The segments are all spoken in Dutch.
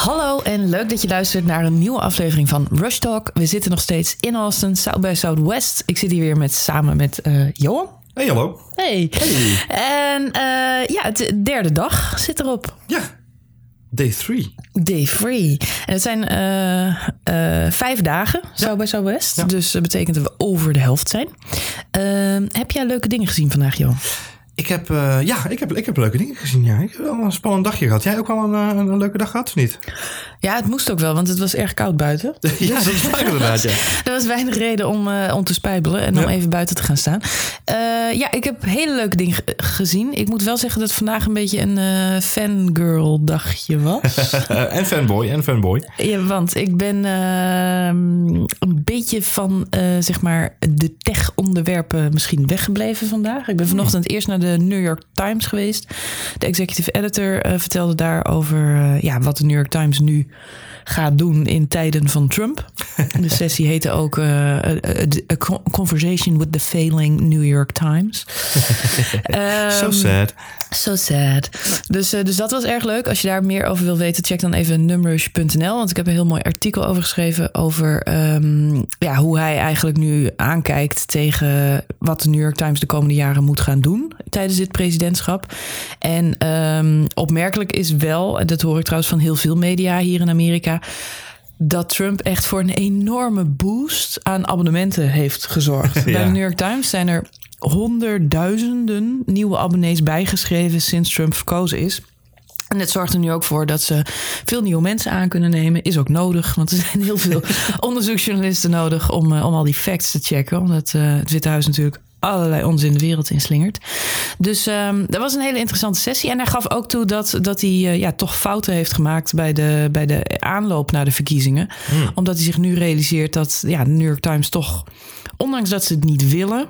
Hallo en leuk dat je luistert naar een nieuwe aflevering van Rush Talk. We zitten nog steeds in Austin, South by Southwest. Ik zit hier weer met, samen met eh, Johan. Hey, hallo. Hey. Hey. En eh, ja, het derde dag zit erop. Ja, day 3. Day free. En het zijn eh, vijf dagen, South by Southwest. Ja. Dus dat betekent dat we over de helft zijn. Ehm, heb jij leuke dingen gezien vandaag, Johan? Ik heb, eh, ja, ik heb, ik heb leuke dingen gezien. Ja. Ik heb wel een spannend dagje gehad. Jij ook wel een, eh, een leuke dag gehad, of niet? Ja, het moest ook wel, want het was erg koud buiten. ja, dat waar inderdaad, ja. Er was weinig reden om, eh, om te spijbelen en om even buiten te gaan staan. Ja, ik heb hele leuke dingen ge- gezien. Ik moet wel zeggen dat vandaag een beetje een fangirl dagje was. En fanboy, en fanboy. ja, want ik ben ehm, een beetje van zeg maar de tech-onderwerpen misschien weggebleven vandaag. Ik ben vanochtend eerst naar de New York Times geweest. De executive editor eh, vertelde daar over eh, ja, wat de New York Times nu gaat doen in tijden van Trump. De sessie heette ook eh, a, a- a Con- Conversation with the Failing New York Times. Ehm, so sad. So sad. Dus, dus dat was erg leuk. Als je daar meer over wil weten, check dan even numrush.nl. Want ik heb een heel mooi artikel over geschreven. Over ehm, ja, hoe hij eigenlijk nu aankijkt tegen wat de New York Times de komende jaren moet gaan doen tijdens dit presidentschap. En ehm, opmerkelijk is wel, en dat hoor ik trouwens van heel veel media hier in Amerika. Dat Trump echt voor een enorme boost aan abonnementen heeft gezorgd. Bij de New York Times zijn er honderdduizenden nieuwe abonnees bijgeschreven sinds Trump verkozen is. En het zorgt er nu ook voor dat ze veel nieuwe mensen aan kunnen nemen. Is ook nodig, want er zijn heel veel onderzoeksjournalisten nodig om, eh, om al die facts te checken. Omdat eh, het Witte Huis natuurlijk allerlei onzin de wereld inslingert. Dus ehm, dat was een hele interessante sessie. En hij gaf ook toe dat, dat hij eh, ja, toch fouten heeft gemaakt bij de, bij de aanloop naar de verkiezingen. Omdat hij zich nu realiseert dat ja, de New York Times toch ondanks dat ze het niet willen,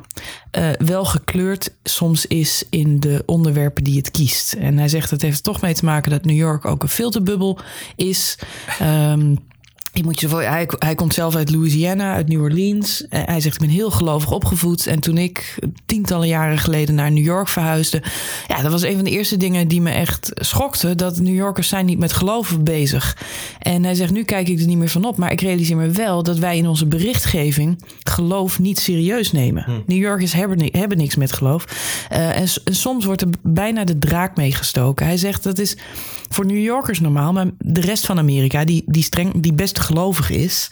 eh, wel gekleurd soms is in de onderwerpen die het kiest. En hij zegt dat heeft er toch mee te maken dat New York ook een filterbubbel is. Ehm, je moet je voor, hij, hij komt zelf uit Louisiana, uit New Orleans. Eh, Hij zegt, ik ben heel gelovig opgevoed. En toen ik tientallen jaren geleden naar New York verhuisde... ja, dat was een van de eerste dingen die me echt schokte... dat New Yorkers zijn niet met geloven bezig. En hij zegt, nu kijk ik er niet meer van op. Maar ik realiseer me wel dat wij in onze berichtgeving... geloof niet serieus nemen. New Yorkers hebben, hebben niks met geloof. Eh, en, en soms wordt er bijna de draak meegestoken. Hij zegt, dat is voor New Yorkers normaal... maar de rest van Amerika, die, die, streng, die best gelovig is...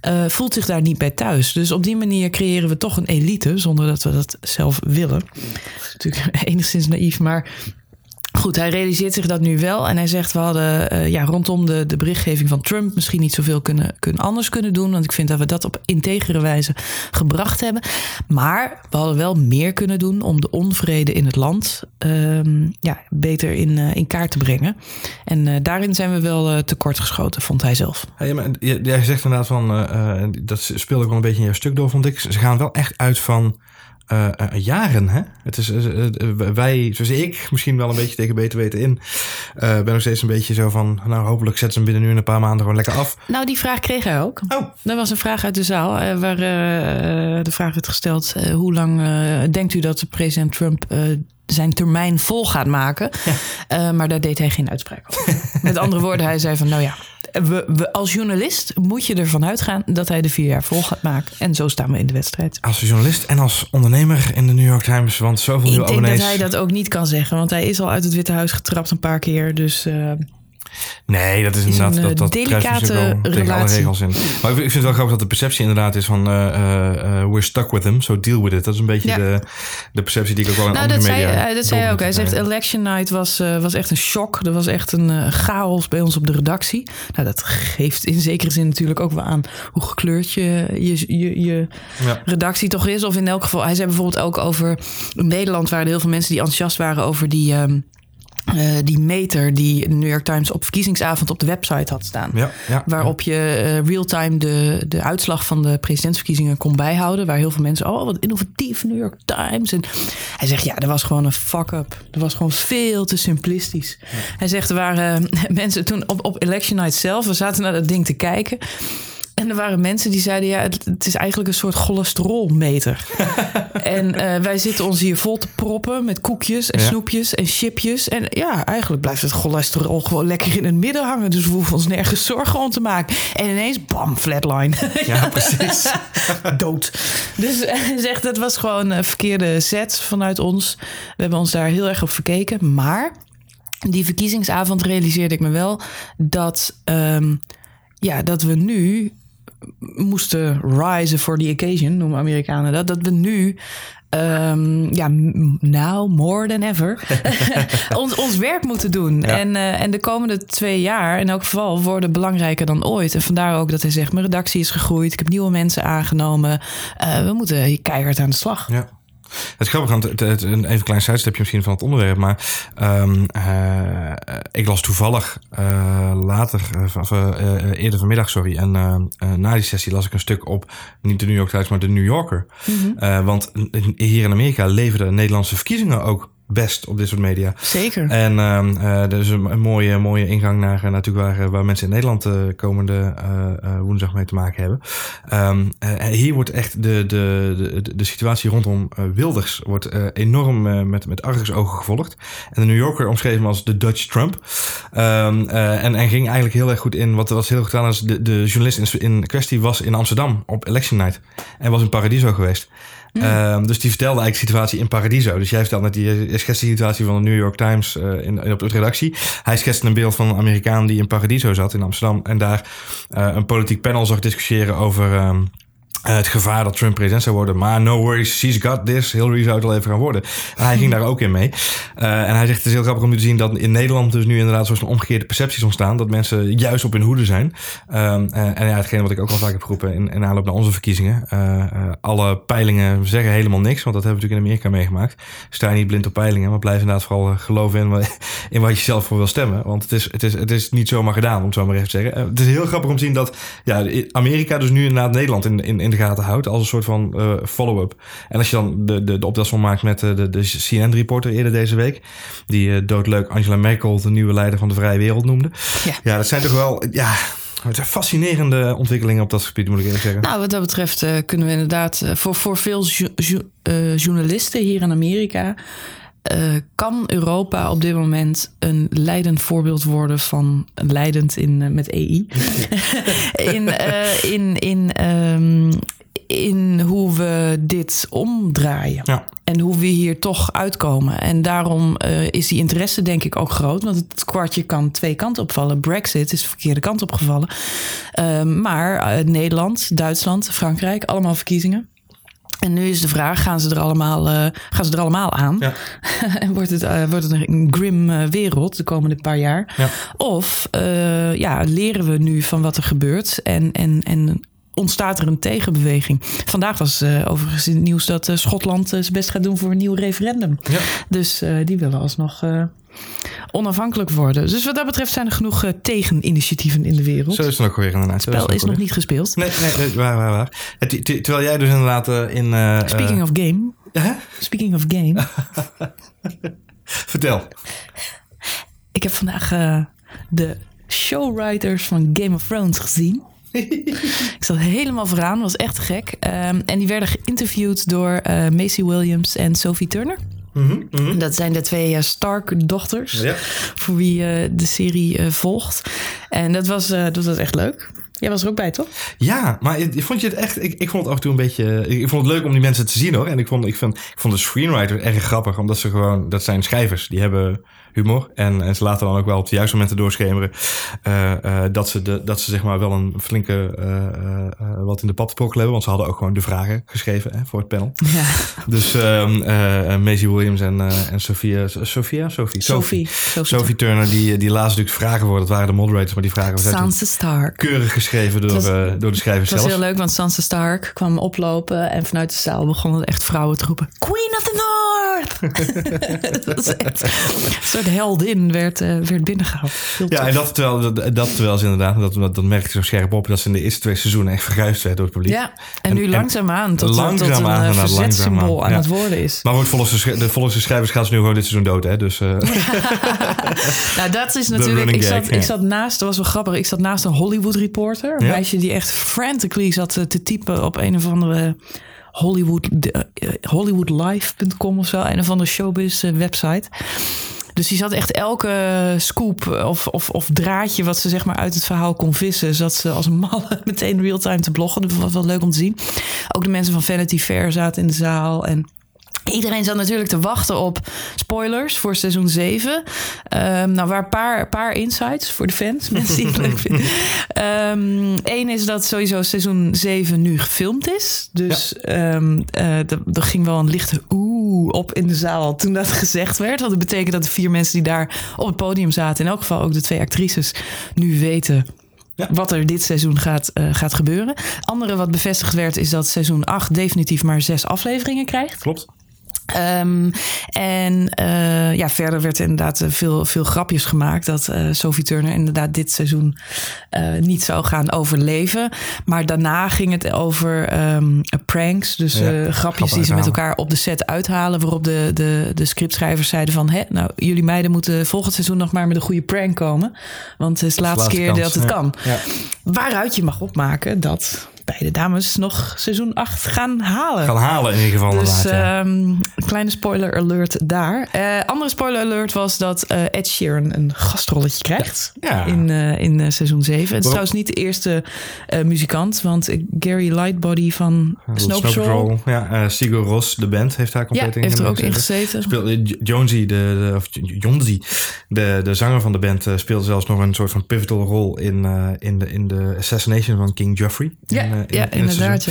eh, voelt zich daar niet bij thuis. Dus op die manier creëren we toch een elite... zonder dat we dat zelf willen. Dat is natuurlijk enigszins naïef, maar... Goed, hij realiseert zich dat nu wel. En hij zegt, we hadden eh, ja, rondom de, de berichtgeving van Trump... misschien niet zoveel kunnen, kunnen anders kunnen doen. Want ik vind dat we dat op integere wijze gebracht hebben. Maar we hadden wel meer kunnen doen... om de onvrede in het land ehm, ja, beter in, eh, in kaart te brengen. En eh, daarin zijn we wel tekortgeschoten, vond hij zelf. Hey, maar jij zegt inderdaad van, dat speelde ook wel een beetje in jouw stuk door, vond ik. Ze gaan wel echt uit van eh, eh, jaren, hè? Het is, eh, wij, zoals ik, misschien wel een beetje tegen beter weten in, ben nog steeds een beetje zo van, nou hopelijk zetten ze hem binnen nu in een paar maanden gewoon lekker af. Nou, die vraag kreeg hij ook. Oh, Er was een vraag uit de zaal waar de vraag werd gesteld: hoe lang denkt u dat president Trump zijn termijn vol gaat maken? Eh, maar daar deed hij geen uitspraak over. Met andere woorden, hij zei van: nou ja. We, we, als journalist moet je ervan uitgaan dat hij de vier jaar vol gaat maken. En zo staan we in de wedstrijd. als journalist en als ondernemer in de New York Times, want zoveel Ik nieuwe denk dat abonnees. hij dat ook niet kan zeggen, want hij is al uit het Witte Huis getrapt een paar keer. Dus eh, Nee, dat is is inderdaad een, dat, eh, dat delicate tegen alle regels in. Maar ik vind het wel grappig dat de perceptie inderdaad is van eh, eh, we're stuck with him, so deal with it. Dat is een beetje Ja. de, de perceptie die ik ook wel in Nou, andere dat zei, media hij- dat zei hij ook. Hij zegt election night was, was echt een shock. Er was echt een chaos bij ons op de redactie. Nou, dat geeft in zekere zin natuurlijk ook wel aan hoe gekleurd je, je, je, je Ja. redactie toch is. Of in elk geval, hij zei bijvoorbeeld ook over... Nederland waren er heel veel mensen die enthousiast waren over die... ehm, eh, die meter die New York Times op verkiezingsavond op de website had staan. Ja, ja. Waarop je eh, real-time de, de uitslag van de presidentsverkiezingen kon bijhouden. Waar heel veel mensen, oh wat innovatief, New York Times. En hij zegt, ja, dat was gewoon een fuck-up. Dat was gewoon veel te simplistisch. Hij zegt, er waren mensen toen op, op election night zelf, we zaten naar dat ding te kijken. En er waren mensen die zeiden: ja, het, het is eigenlijk een soort cholesterolmeter. en eh, wij zitten ons hier vol te proppen met koekjes en Ja. snoepjes en chipjes. En ja, eigenlijk blijft het cholesterol gewoon lekker in het midden hangen. Dus we hoeven ons nergens zorgen om te maken. En ineens, bam, flatline. Ja, precies. dood. Dus hij zegt, dat was gewoon een verkeerde set vanuit ons. We hebben ons daar heel erg op verkeken. Maar die verkiezingsavond realiseerde ik me wel dat, ehm, ja, dat we nu moesten rise for the occasion, noemen Amerikanen dat. Dat we nu, ehm, ja, now more than ever, ons, ons werk moeten doen. Ja. En, eh, en de komende twee jaar in elk geval worden belangrijker dan ooit. En vandaar ook dat hij zegt, mijn redactie is gegroeid. Ik heb nieuwe mensen aangenomen. Eh, we moeten hier keihard aan de slag. Ja. Het is grappig, want het, het, een even een klein sidestepje misschien van het onderwerp. Maar ehm, eh, ik las toevallig eh, later, of, eh, eerder vanmiddag, sorry. En na die sessie las ik een stuk op, niet de New York Times, maar de New Yorker. Eh, want hier in Amerika leven de Nederlandse verkiezingen ook best op dit soort media. Zeker. En dat is een, mooie, mooie ingang naar eh, natuurlijk waar, eh, waar mensen in Nederland eh, komende woensdag mee te maken hebben. Eh, hier wordt echt de, de, de, de situatie rondom Wilders wordt, enorm met, met argusogen gevolgd. En de New Yorker omschreef hem als de Dutch Trump. Ehm, eh, en, en ging eigenlijk heel erg goed in. Wat was heel goed gedaan is, de, de journalist in, in kwestie was in Amsterdam op election night. En was in Paradiso geweest. Ehm, dus die vertelde eigenlijk de situatie in Paradiso. Dus jij vertelde net, die eh, schetst de situatie van de New York Times eh, in, in- op de redactie. Hij schetste een beeld van een Amerikaan die in Paradiso zat in Amsterdam. En daar eh, een politiek panel zag discussiëren over ehm, eh, het gevaar dat Trump president zou worden. Maar no worries, she's got this. Hillary zou het wel even gaan worden. En hij ging daar ook in mee. Eh, en hij zegt, het is heel grappig om te zien dat in Nederland dus nu inderdaad zo'n omgekeerde percepties ontstaan. Dat mensen juist op hun hoede zijn. Ehm, eh, en ja, hetgene wat ik ook al vaak heb geroepen in, in aanloop naar onze verkiezingen. alle peilingen zeggen helemaal niks. Want dat hebben we natuurlijk in Amerika meegemaakt. Sta je niet blind op peilingen. Maar blijf inderdaad vooral geloven in, in wat je zelf voor wil stemmen. Want het is, het is, het is niet zomaar gedaan, om het zo maar even te zeggen. Het is heel grappig om te zien dat ja, Amerika dus nu inderdaad Nederland in, in, in de gaten houdt. Als een soort van eh, follow-up. En als je dan de, de, de optelsom maakt met eh, de, de CNN-reporter eerder deze week. Die eh, doodleuk Angela Merkel de nieuwe leider van de vrije wereld noemde. Ja. ja dat zijn toch wel... Ja, het zijn fascinerende ontwikkelingen op dat gebied, moet ik eerlijk zeggen. Nou, wat dat betreft kunnen we inderdaad voor, voor veel jo- jo- journalisten hier in Amerika. Eh, kan Europa op dit moment een leidend voorbeeld worden van leidend in, eh, met EI? in, eh, in, in, ehm, in hoe we dit omdraaien. Ja. En hoe we hier toch uitkomen. En daarom is die interesse denk ik ook groot. Want het kwartje kan twee kanten opvallen. Brexit is de verkeerde kant opgevallen. Ehm, maar Nederland, Duitsland, Frankrijk, allemaal verkiezingen. En nu is de vraag, gaan ze er allemaal, eh, gaan ze er allemaal aan? Ja. en wordt het, eh, wordt het een grim eh, wereld de komende paar jaar? Ja. Of ja, leren we nu van wat er gebeurt en, en, en ontstaat er een tegenbeweging? Vandaag was overigens in het nieuws dat Schotland zijn best gaat doen voor een nieuw referendum. Ja. Dus die willen alsnog onafhankelijk worden. Dus wat dat betreft zijn er genoeg eh, tegeninitiatieven in de wereld. Zo is het ook weer inderdaad. Het spel is nog niet gespeeld. Nee, nee, nee, waar, waar, terwijl jij dus inderdaad eh, in... eh, Speaking of game. Speaking of game. Vertel. Ik heb vandaag de showwriters van Game of Thrones gezien. ik zat helemaal vooraan, was echt gek. Ehm, en die werden geïnterviewd door eh, Macy Williams en Sophie Turner. Mhm, mhm. Dat zijn de twee eh, Stark-dochters. Ja. Voor wie eh, de serie eh, volgt. En dat was, dat was echt leuk. Jij was er ook bij, toch? Ja, maar ik- vond je het echt... Ik, ik vond het af en toe een beetje... Ik, ik vond het leuk om die mensen te zien hoor. En ik vond, ik vond, ik vond de screenwriter erg grappig. Omdat ze gewoon... Dat zijn schrijvers. Die hebben humor. En, en ze laten dan ook wel op de juiste momenten doorschemeren. eh, eh, dat, ze de, dat ze zeg maar wel een flinke... eh, wat in de pap te hebben. Want ze hadden ook gewoon de vragen geschreven hè, voor het panel. Ja. Dus eh, Maisie Williams en, en Sophia... Sophia? Sophie? Sophie. Sophie Turner, die, die lazen natuurlijk vragen voor. Dat waren de moderators, maar die vragen zijn toen Sansa Stark. keurig geschreven door, was- door de schrijvers Het was zelf. heel leuk, want Sansa Stark kwam oplopen en vanuit de zaal begonnen echt vrouwen te roepen: Queen of the North! dat was echt heldin werd, eh, werd binnengehaald. Heel Ja, tof. en dat terwijl, dat, dat terwijl ze inderdaad, dat, dat, dat merkte ik zo scherp op, dat ze in de eerste twee seizoenen echt verguisd werd door het publiek. Ja, en, En- nu langzaamaan tot, langzaamaan, tot een eh, inderdaad, verzetssymbol langzaamaan, aan ja. het worden is. Maar goed, volgens de, de, volgens de schrijvers gaan ze nu gewoon dit seizoen dood, hè? Dus, eh, Nou, dat is natuurlijk. Ik zat, gag, ik zat naast, dat was wel grappig. Ik zat naast een Hollywood reporter. Een Ja. meisje die echt frantically zat eh, te typen op een of andere Hollywood, eh, Hollywoodlife.com of zo. Een of andere showbiz eh, website. Dus die zat echt elke scoop of, of, of draadje wat ze zeg maar uit het verhaal kon vissen. Zat ze als een malle meteen real-time te bloggen. Dat was wel leuk om te zien. Ook de mensen van Vanity Fair zaten in de zaal. En Iedereen zat natuurlijk te wachten op spoilers voor seizoen 7. Ehm, nou, waar een paar, paar insights voor de fans, mensen die het leuk vinden. Eén is dat sowieso seizoen 7 nu gefilmd is. Dus ehm, eh, er ging wel een lichte oeh op in de zaal toen dat gezegd werd. Want dat betekent dat de vier mensen die daar op het podium zaten... in elk geval ook de twee actrices, nu weten Ja. wat er dit seizoen gaat, eh, gaat gebeuren. Andere wat bevestigd werd is dat seizoen 8 definitief maar zes afleveringen krijgt. klopt. Ehm, en eh, ja, verder werd er inderdaad eh, veel, veel grapjes gemaakt dat eh, Sophie Turner inderdaad dit seizoen niet zou gaan overleven. Maar daarna ging het over ehm, pranks, dus Ja, grapjes die ze met elkaar op de set uithalen. Waarop de, de, de scriptschrijvers zeiden van, hè, nou, jullie meiden moeten volgend seizoen nog maar met een goede prank komen. Want het is de laatste, keer kans. dat het Ja. kan. Ja. Waaruit je mag opmaken dat beide dames nog seizoen 8 gaan halen. Gaan halen in ieder geval Dus ja. een kleine spoiler alert daar. Eh, andere spoiler alert was dat eh, Ed Sheeran een gastrolletje krijgt. Ja. In, eh, in seizoen 7. Het is trouwens niet de eerste muzikant. Want Gary Lightbody van Snow Patrol... Ja, Sigur Ros, de band, heeft daar Ja, compleet in heeft er ook in gezeten. Speelde Jonesy, de, de, of Jonzi, de, de zanger van de band, speelde zelfs nog een soort van pivotal rol in, in, de, in de assassination van King Joffrey. In, Ja, in- ja in inderdaad. Ja.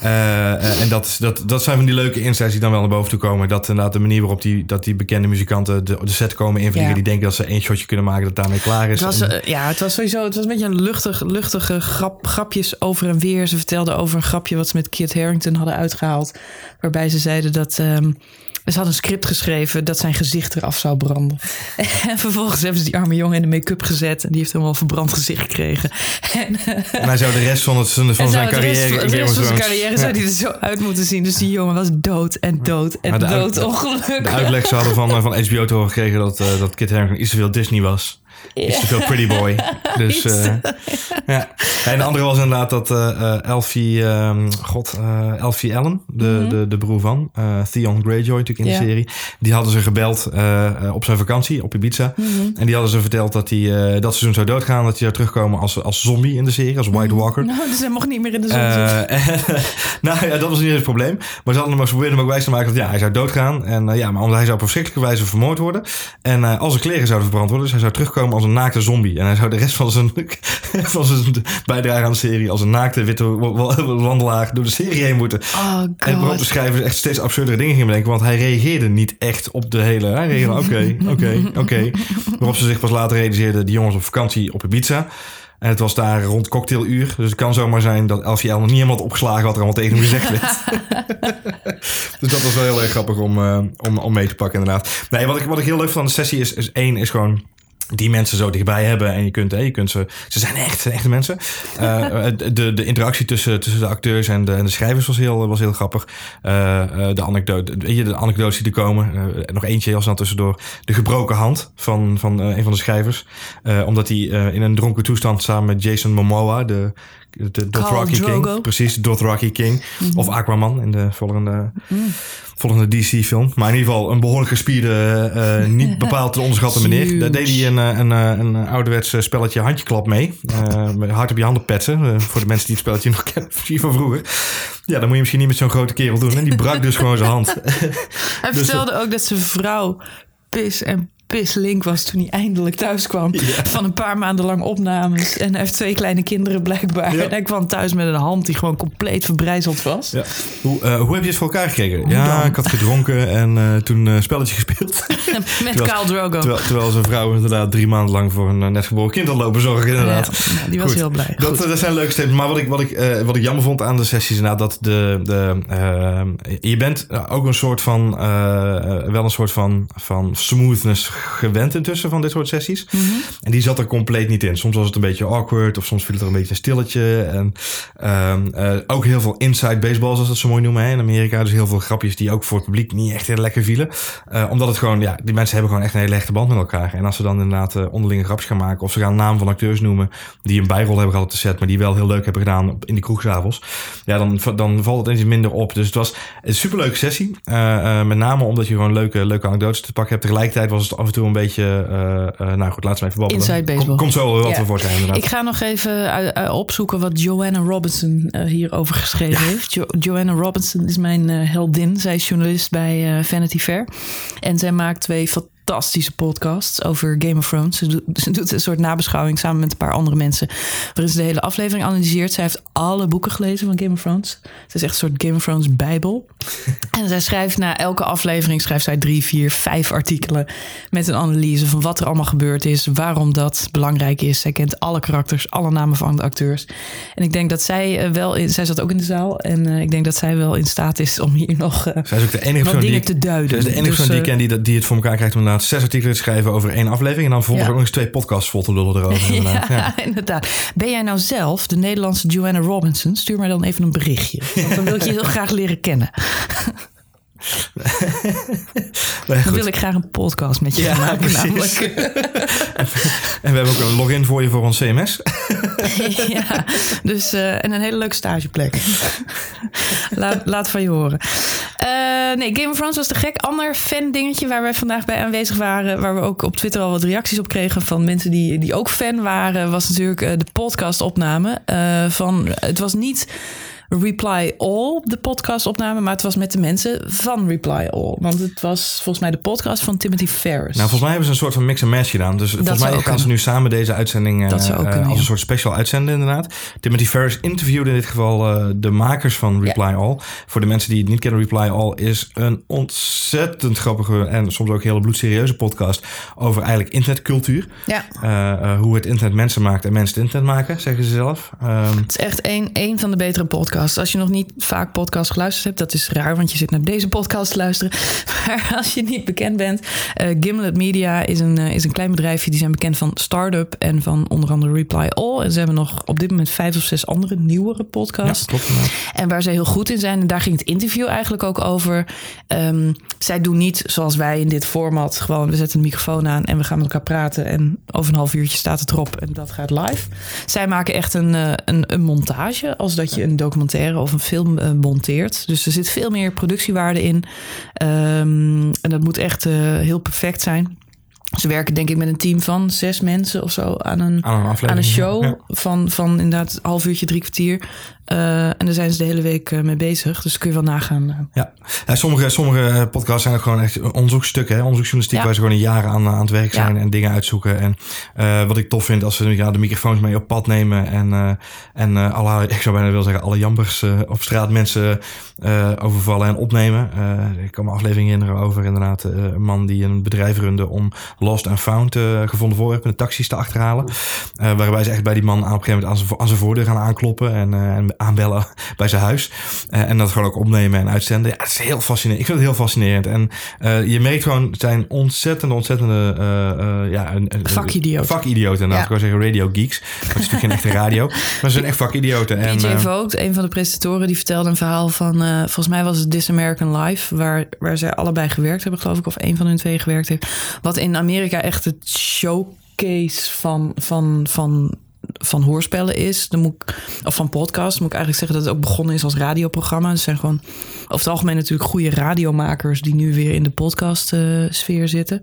Eh, eh, en dat, dat, dat zijn van die leuke insights die dan wel naar boven toe komen. Dat inderdaad de manier waarop die, dat die bekende muzikanten de, de set komen invliegen. Ja. Die denken dat ze één shotje kunnen maken dat daarmee klaar is. Het was, En- eh, ja, het was sowieso het was een beetje een luchtig, luchtige grap, grapjes over en weer. Ze vertelden over een grapje wat ze met Kit Harrington hadden uitgehaald. Waarbij ze zeiden dat... ehm, ze hadden een script geschreven dat zijn gezicht eraf zou branden. En vervolgens hebben ze die arme jongen in de make-up gezet. En die heeft helemaal een verbrand gezicht gekregen. En, eh, en hij zou de rest van, het, van zijn carrière... rest, de rest van zijn carrière Ja. zou hij er zo uit moeten zien. Dus die jongen was dood en dood en dood ongelukkig. De uitleg ze hadden van, eh, van HBO te horen gekregen dat, eh, dat Kit Harington iets te veel Disney was. Iets te veel Pretty Boy. Dus, eh, ja. En de andere was inderdaad dat eh, Elfie, ehm, god, eh, Elfie Allen, de, de, de broer van Theon Greyjoy natuurlijk in Mhm. De serie. Die hadden ze gebeld op zijn vakantie op Ibiza. Mhm. En die hadden ze verteld dat hij dat seizoen zou doodgaan. Dat hij zou terugkomen als, als zombie in de serie, als White Walker. Nou, dus hij mocht niet meer in de zon zitten. En, nou ja, dat was niet eens het probleem. Maar ze hadden hem hem ook wijs te maken dat ja, hij zou doodgaan. En ja, maar omdat hij zou op verschrikkelijke wijze vermoord worden. En eh, al zijn kleren zouden verbrand worden. Dus hij zou terugkomen als een naakte zombie. En hij zou de rest van zijn, van zijn bijdrage aan de serie als een naakte witte wa- wa- wandelaar door de serie heen moeten. Oh En waarop de schrijvers echt steeds absurdere dingen gingen bedenken. Want hij reageerde niet echt op de hele... Hij reageerde oké, oké, oké. Waarop ze zich pas later realiseerden... die jongens op vakantie op Ibiza. En het was daar rond cocktailuur. Dus het kan zomaar zijn dat Elfie L nog niet helemaal had opgeslagen... wat er allemaal tegen hem gezegd werd. dus dat was wel heel erg grappig om, eh, om, om mee te pakken inderdaad. Nee, wat ik, wat ik heel leuk vond aan de sessie is... is één, is gewoon die mensen zo dichtbij hebben. En je kunt, hè, je kunt ze... Ze zijn echt, echte mensen. Eh, de, de interactie tussen, tussen de acteurs en de, en de schrijvers was heel, was heel grappig. Eh, eh, de, anekdote, de anekdotes die er komen. Eh, nog eentje heel snel tussendoor. De gebroken hand van, van eh, een van de schrijvers. Eh, omdat hij eh, in een dronken toestand samen met Jason Momoa... de de Dothraki. King. Precies, Dothraki King. Of Aquaman in de volgende, volgende DC-film. Maar in ieder geval een behoorlijk gespierde, eh, niet bepaald te onderschatten meneer. Daar deed hij een, eh, een, eh, een ouderwets eh, spelletje handjeklap mee. Eh, met hard op je handen petsen. Eh, voor de mensen die het spelletje nog kennen van vroeger. Ja, dat moet je misschien niet met zo'n grote kerel doen. En die brak dus gewoon zijn hand. Hij Dus, vertelde ook dat zijn vrouw pis en pislink was toen hij eindelijk thuis kwam. Ja. Van een paar maanden lang opnames. En hij heeft twee kleine kinderen blijkbaar. Ja. En hij kwam thuis met een hand die gewoon compleet verbrijzeld was. Ja. Hoe, eh, hoe heb je het voor elkaar gekregen? ja, dan? ik had gedronken en eh, toen een spelletje gespeeld. Met Terwijl- Drogo. Terwijl, terwijl zijn vrouw inderdaad drie maanden lang voor een eh, net geboren kind had lopen zorgen. Inderdaad. Ja, die was Goed. heel blij. Dat, dat zijn leuke statements. Maar wat ik, wat, ik, eh, wat ik jammer vond aan de sessies, inderdaad, dat de. de eh, je bent ook een soort van. eh, wel een soort van, van smoothness gewend intussen van dit soort sessies. Mhm. En die zat er compleet niet in. Soms was het een beetje awkward of soms viel het er een beetje een stilletje. En ehm, eh, ook heel veel inside baseball, zoals dat zo mooi noemen hè, in Amerika. Dus heel veel grapjes die ook voor het publiek niet echt heel lekker vielen. Eh, omdat het gewoon, ja, die mensen hebben gewoon echt een hele hechte band met elkaar. En als ze dan inderdaad eh, onderlinge grapjes gaan maken of ze gaan naam van acteurs noemen die een bijrol hebben gehad op de set, maar die wel heel leuk hebben gedaan op- in die kroegzavels. Ja, dan, dan valt het eens minder op. Dus het was een superleuke sessie. Met name omdat je gewoon leuke, leuke anekdotes te pakken hebt. Tegelijkertijd was het af en toe een beetje, eh, eh, nou goed, laat ze even babbelen. Inside baseball. Kom- Komt zo wel Ja. tevoorschijn inderdaad. Ik ga nog even eh, opzoeken wat Joanna Robinson hierover geschreven heeft. Jo- Joanna Robinson is mijn heldin. Zij is journalist bij Vanity Fair. En zij maakt twee fantastische podcasts over Game of Thrones. Ze doet, ze doet een soort nabeschouwing samen met een paar andere mensen. Waarin ze de hele aflevering analyseert. Zij heeft alle boeken gelezen van Game of Thrones. Ze is echt een soort Game of Thrones bijbel. En zij schrijft na elke aflevering schrijft zij drie, vier, vijf artikelen met een analyse van wat er allemaal gebeurd is, waarom dat belangrijk is. Zij kent alle karakters, alle namen van de acteurs. En ik denk dat zij eh, wel, in, zij zat ook in de zaal en eh, ik denk dat zij wel in staat is om hier nog eh, Zij is ook de enige persoon die dingen ik, te duiden. is de enige Dus, persoon die ik ken die het voor elkaar krijgt om inderdaad zes artikelen te schrijven over één aflevering. En dan vervolgens Ja. ook nog eens twee podcasts vol te lullen erover. Inderdaad. Ja. Ja, inderdaad. Ben jij nou zelf de Nederlandse Joanna Robinson? Stuur mij dan even een berichtje. Want dan wil ik je heel graag leren kennen. Nee, Dan wil ik graag een podcast met je Ja, maken. precies. Namelijk. En we hebben ook een login voor je voor ons CMS. ja, dus, eh, en een hele leuke stageplek. laat, laat van je horen. Eh, nee, Game of Thrones was te gek. Ander fan dingetje waar wij vandaag bij aanwezig waren... waar we ook op Twitter al wat reacties op kregen... van mensen die, die ook fan waren... was natuurlijk eh, de podcastopname eh, van... Het was niet... Reply All, de podcastopname, maar het was met de mensen van Reply All. Want het was volgens mij de podcast van Timothy Ferris. Nou, volgens mij hebben ze een soort van mix en match gedaan. Dus volgens mij gaan ze nu samen deze uitzending Dat zou ook eh, kunnen, als een soort special uitzenden inderdaad. Timothy Ferris interviewde in dit geval eh, de makers van Reply All. Voor de mensen die het niet kennen, Reply All is een ontzettend grappige en soms ook hele bloedserieuze podcast over eigenlijk internetcultuur. ja. Eh, hoe het internet mensen maakt en mensen het internet maken, zeggen ze zelf. Ehm, Het is echt een, een van de betere podcasts. Als je nog niet vaak podcast geluisterd hebt, dat is raar, want je zit naar deze podcast te luisteren. Maar als je niet bekend bent, eh, Gimlet Media is een, eh, is een klein bedrijfje. Die zijn bekend van Startup en van onder andere Reply All. En ze hebben nog op dit moment vijf of zes andere nieuwere ja, podcasts. klopt. inderdaad. En waar ze heel goed in zijn, en daar ging het interview eigenlijk ook over. Ehm, zij doen niet zoals wij in dit format. Gewoon, we zetten de microfoon aan en we gaan met elkaar praten. En over een half uurtje staat het erop en dat gaat live. Zij maken echt een, eh, een, een montage, als dat je een documentaire of een film eh, monteert. Dus er zit veel meer productiewaarde in. Ehm, en dat moet echt eh, heel perfect zijn. Ze werken denk ik met een team van zes mensen of zo aan een, Aan een aflevering. aan een show ja. van, van inderdaad een half uurtje, drie kwartier. Eh, en daar zijn ze de hele week eh, mee bezig. Dus kun je wel nagaan. eh. Ja, ja sommige, sommige podcasts zijn ook gewoon echt onderzoekstukken, hè? onderzoeksjournalistiek, Ja. waar ze gewoon jaren aan, aan het werk Ja. zijn en dingen uitzoeken. En wat ik tof vind, als ze ja, de microfoons mee op pad nemen en, eh en alle, ik zou bijna willen zeggen, alle jambers op straat mensen overvallen en opnemen. Ik kan me aflevering herinneren over inderdaad een man die een bedrijf runde om Lost and Found gevonden voorwerpen de taxis te achterhalen. Waarbij ze echt bij die man aan, op een gegeven moment aan zijn, aan zijn voordeur gaan aankloppen en, en aanbellen bij zijn huis. Eh, en dat gewoon ook opnemen en uitzenden. Ja, het is heel fascinerend. Ik vind het heel fascinerend. En eh, je merkt gewoon, zijn ontzettende, ontzettende... eh, eh, ja, een, Vakidioten. Vakidioten, inderdaad. Ja. Ik wou zeggen radio geeks. Maar het is natuurlijk geen echte radio. Maar ze zijn echt vakidioten. En, PJ Vogt, een van de presentatoren, die vertelde een verhaal van... volgens mij was het This American Life... Waar, waar zij allebei gewerkt hebben, geloof ik. Of een van hun twee gewerkt heeft. Wat in Amerika echt het showcase van... van, van van hoorspellen is, dan moet ik, of van podcast, moet ik eigenlijk zeggen dat het ook begonnen is als radioprogramma. Het zijn gewoon over het algemeen natuurlijk goede radiomakers die nu weer in de podcast eh, sfeer zitten.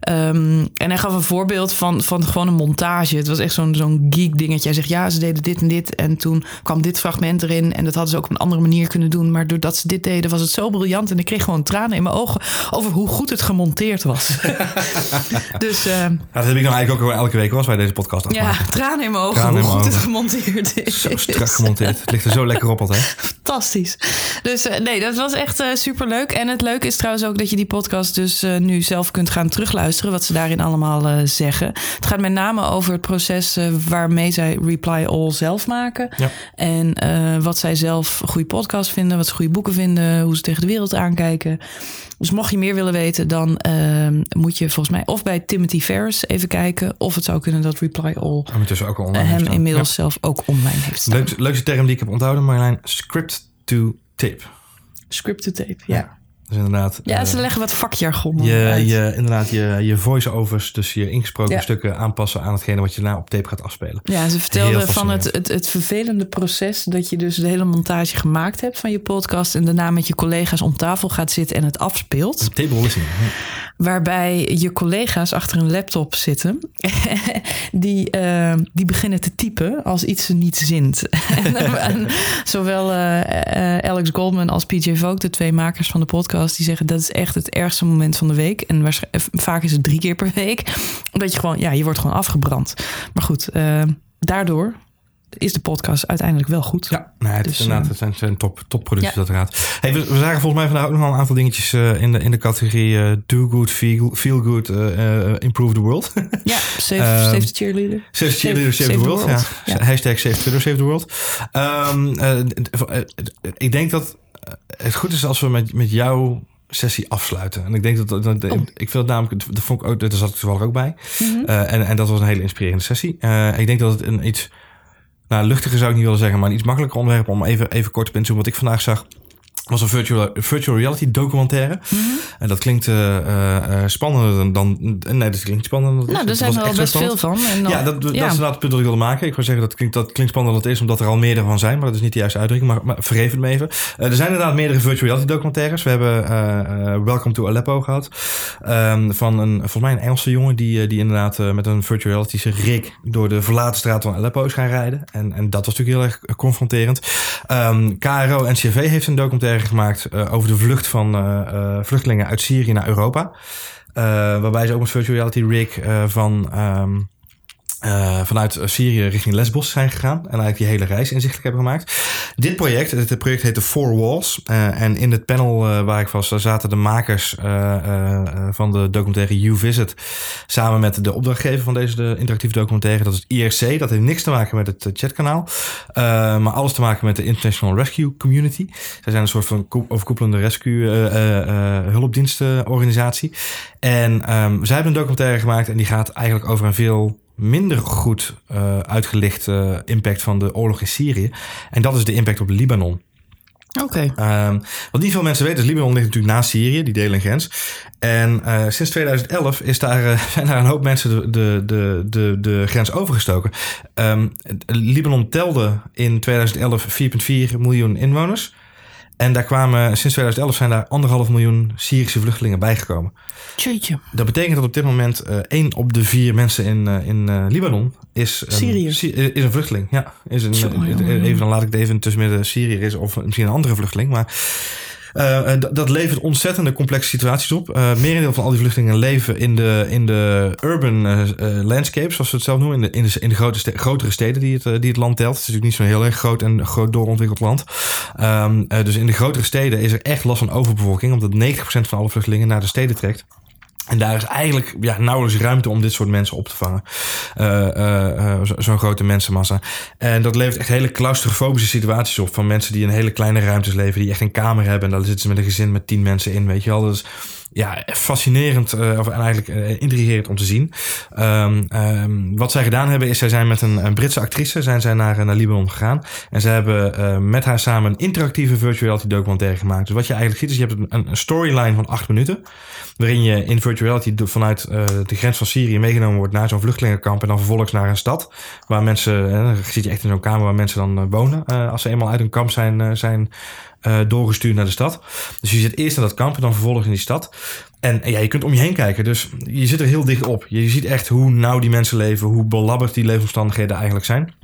Ehm, en hij gaf een voorbeeld van, van gewoon een montage. Het was echt zo'n zo'n geek dingetje. Hij zegt ja, ze deden dit en dit en toen kwam dit fragment erin en dat hadden ze ook op een andere manier kunnen doen. Maar doordat ze dit deden was het zo briljant en ik kreeg gewoon tranen in mijn ogen over hoe goed het gemonteerd was. dus eh, ja, dat heb ik nou eigenlijk ook elke week was bij deze podcast. ja, tranen in mijn ogen hoe goed het gemonteerd is. Zo strak gemonteerd. Het ligt er zo lekker op altijd. Fantastisch. Dus eh, nee, dat was echt super superleuk. En het leuke is trouwens ook dat je die podcast dus eh, nu zelf kunt gaan terugluisteren. Wat ze daarin allemaal eh, zeggen. Het gaat met name over het proces eh, waarmee zij Reply All zelf maken. Ja. En eh, wat zij zelf goede podcast vinden. Wat ze goede boeken vinden. Hoe ze tegen de wereld aankijken. Dus mocht je meer willen weten, dan eh, moet je volgens mij of bij Timothy Ferris even kijken. Of het zou kunnen dat Reply All Ondertussen ook al eh, hem inmiddels zelf ook online heeft staan. Leuk, leukste term die ik heb onthouden, Marjolein. Script to tape. Script to tape, ja. Dus inderdaad... Ja, eh, ze leggen wat vakjargon je, uit. je, inderdaad, je, je voice-overs, dus je ingesproken Ja. stukken aanpassen aan hetgene wat je na op tape gaat afspelen. Ja, ze vertelde Heel van het, het, het vervelende proces dat je dus de hele montage gemaakt hebt van je podcast en daarna met je collega's om tafel gaat zitten en het afspeelt. Table listening. Waarbij je collega's achter een laptop zitten die, eh, die beginnen te typen als iets ze niet zint. en, zowel eh, eh, Alex Goldman als PJ Vogt, de twee makers van de podcast, die zeggen dat is echt het ergste moment van de week. En eh, vaak is het drie keer per week. Omdat je gewoon, ja, je wordt gewoon afgebrand. Maar goed, eh, daardoor is de podcast uiteindelijk wel goed. Ja, nee, het, Dus, is inderdaad, eh, het zijn, zijn top, topproducties ja. uiteraard. Hey, we, we zagen volgens mij vandaag ook nog wel een aantal dingetjes eh, in, de, in de categorie eh, do good, feel, feel good, improve the world. Ja, save, Ehm, save the cheerleader. Save the cheerleader, save, the world. Ja. Hashtag save Twitter, save the world. Ehm, eh, eh, eh, ik denk dat het goed is als we met, met jouw sessie afsluiten. En ik denk dat, dat, dat- Oh. ik vind het namelijk, dat vond ik ook, daar zat ik toevallig ook bij. Mhm. En, en dat was een hele inspirerende sessie. Ik denk dat het een iets, nou luchtiger zou ik niet willen zeggen, maar een iets makkelijker onderwerp om even, even kort te zoomen. Wat ik vandaag zag, was een virtual, virtual reality documentaire. Mhm. En dat klinkt eh, eh, eh, spannender dan, dan, nee dat klinkt spannender. Nou, daar zijn er al best veel van. En dan- Ja, dat, dat is inderdaad het punt dat ik wilde maken. Ik wil zeggen, dat klinkt, dat klinkt spannender dan het is, omdat er al meerdere van zijn. Maar dat is niet de juiste uitdrukking, maar, maar vergeef het me even. Er zijn inderdaad meerdere virtual reality documentaires. We hebben Welcome to Aleppo gehad. Ehm, van een, volgens mij een Engelse jongen die, die inderdaad met een virtual reality rig door de verlaten straat van Aleppo is gaan rijden. En, en dat was natuurlijk heel erg confronterend. Ehm KRO NCRV heeft een documentaire gemaakt eh, over de vlucht van eh, eh, vluchtelingen uit Syrië naar Europa. Waarbij ze ook met virtual reality rig van... ehm, eh, vanuit Syrië richting Lesbos zijn gegaan. En eigenlijk die hele reis inzichtelijk hebben gemaakt. Dit project, het project heette Four Walls. Eh, en in het panel eh, waar ik was, daar zaten de makers van de documentaire You Visit. Samen met de opdrachtgever van deze de interactieve documentaire. Dat is het IRC. Dat heeft niks te maken met het chatkanaal. maar alles te maken met de International Rescue Community. Zij zijn een soort van ko- overkoepelende rescue hulpdienstenorganisatie. En ehm, zij hebben een documentaire gemaakt. En die gaat eigenlijk over een veel minder goed eh, uitgelicht eh, impact van de oorlog in Syrië. En dat is de impact op Libanon. Oké. Ehm, wat niet veel mensen weten is, Libanon ligt natuurlijk naast Syrië, die delen een grens. En eh, sinds 2011 is daar, eh, zijn daar een hoop mensen de, de, de, de, de grens overgestoken. Ehm, Libanon telde in 2011 4,4 miljoen inwoners. En daar kwamen, sinds 2011 zijn daar anderhalf miljoen Syrische vluchtelingen bijgekomen. Tjeetje. Dat betekent dat op dit moment eh één op de vier mensen in, eh, in eh, Libanon is een. Sy- is een vluchteling. Ja, is een, even, dan laat ik het even tussen midden Syriër is of misschien een andere vluchteling. Maar dat- dat levert ontzettende complexe situaties op. Eh merendeel van al die vluchtelingen leven in de, in de urban eh, eh, landscapes, zoals we het zelf noemen. In de, in de, grote grotere steden die het, eh, die het land telt. Het is natuurlijk niet zo'n heel erg groot en groot doorontwikkeld land. Ehm, eh, dus in de grotere steden is er echt last van overbevolking. Omdat 90% van alle vluchtelingen naar de steden trekt. En daar is eigenlijk ja, nauwelijks ruimte om dit soort mensen op te vangen. Eh, eh, eh, zo- Zo'n grote mensenmassa. En dat levert echt hele claustrofobische situaties op. Van mensen die in hele kleine ruimtes leven. Die echt een kamer hebben. En daar zitten ze met een gezin met tien mensen in. Weet je wel. Is ja, fascinerend. eh, of en eigenlijk eh, intrigerend om te zien. Ehm, ehm, wat zij gedaan hebben is. Zij zijn met een, Britse actrice. Zijn zij naar, eh, naar Libanon gegaan. En zij hebben met haar samen een interactieve virtual reality documentaire gemaakt. Dus wat je eigenlijk ziet is. Je hebt een, storyline van acht minuten waarin je in virtual reality vanuit de grens van Syrië meegenomen wordt naar zo'n vluchtelingenkamp en dan vervolgens naar een stad waar mensen, dan zit je echt in zo'n kamer waar mensen dan wonen als ze eenmaal uit een kamp zijn, zijn eh, doorgestuurd naar de stad. Dus je zit eerst in dat kamp en dan vervolgens in die stad. En ja, je kunt om je heen kijken, dus je zit er heel dicht op. Je ziet echt hoe nauw die mensen leven, hoe belabberd die leefomstandigheden eigenlijk zijn.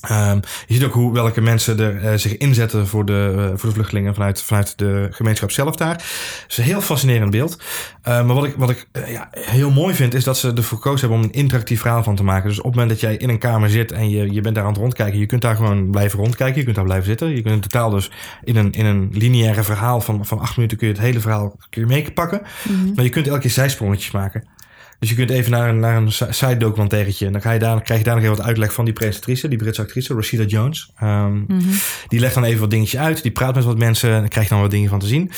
Ehm, je ziet ook hoe, welke mensen er uh, zich inzetten voor de, uh, voor de vluchtelingen vanuit, vanuit de gemeenschap zelf daar. Het is een heel fascinerend beeld. Uh, maar wat ik, wat ik ja, heel mooi vind, is dat ze ervoor gekozen hebben om een interactief verhaal van te maken. Dus op het moment dat jij in een kamer zit en je, je bent daar aan het rondkijken, je kunt daar gewoon blijven rondkijken. Je kunt daar blijven zitten. Je kunt in totaal dus in een, in een lineaire verhaal van, van acht minuten kun je het hele verhaal kun je meepakken. Mm -hmm. Maar je kunt elke keer zijsprongetjes maken. Dus je kunt even naar een, naar een side documentairetje. En dan, ga je daar, dan krijg je daar nog even wat uitleg van die presentatrice, die Britse actrice, Rashida Jones. Um, mm -hmm. Die legt dan even wat dingetjes uit. Die praat met wat mensen. En dan krijg je dan wat dingen van te zien.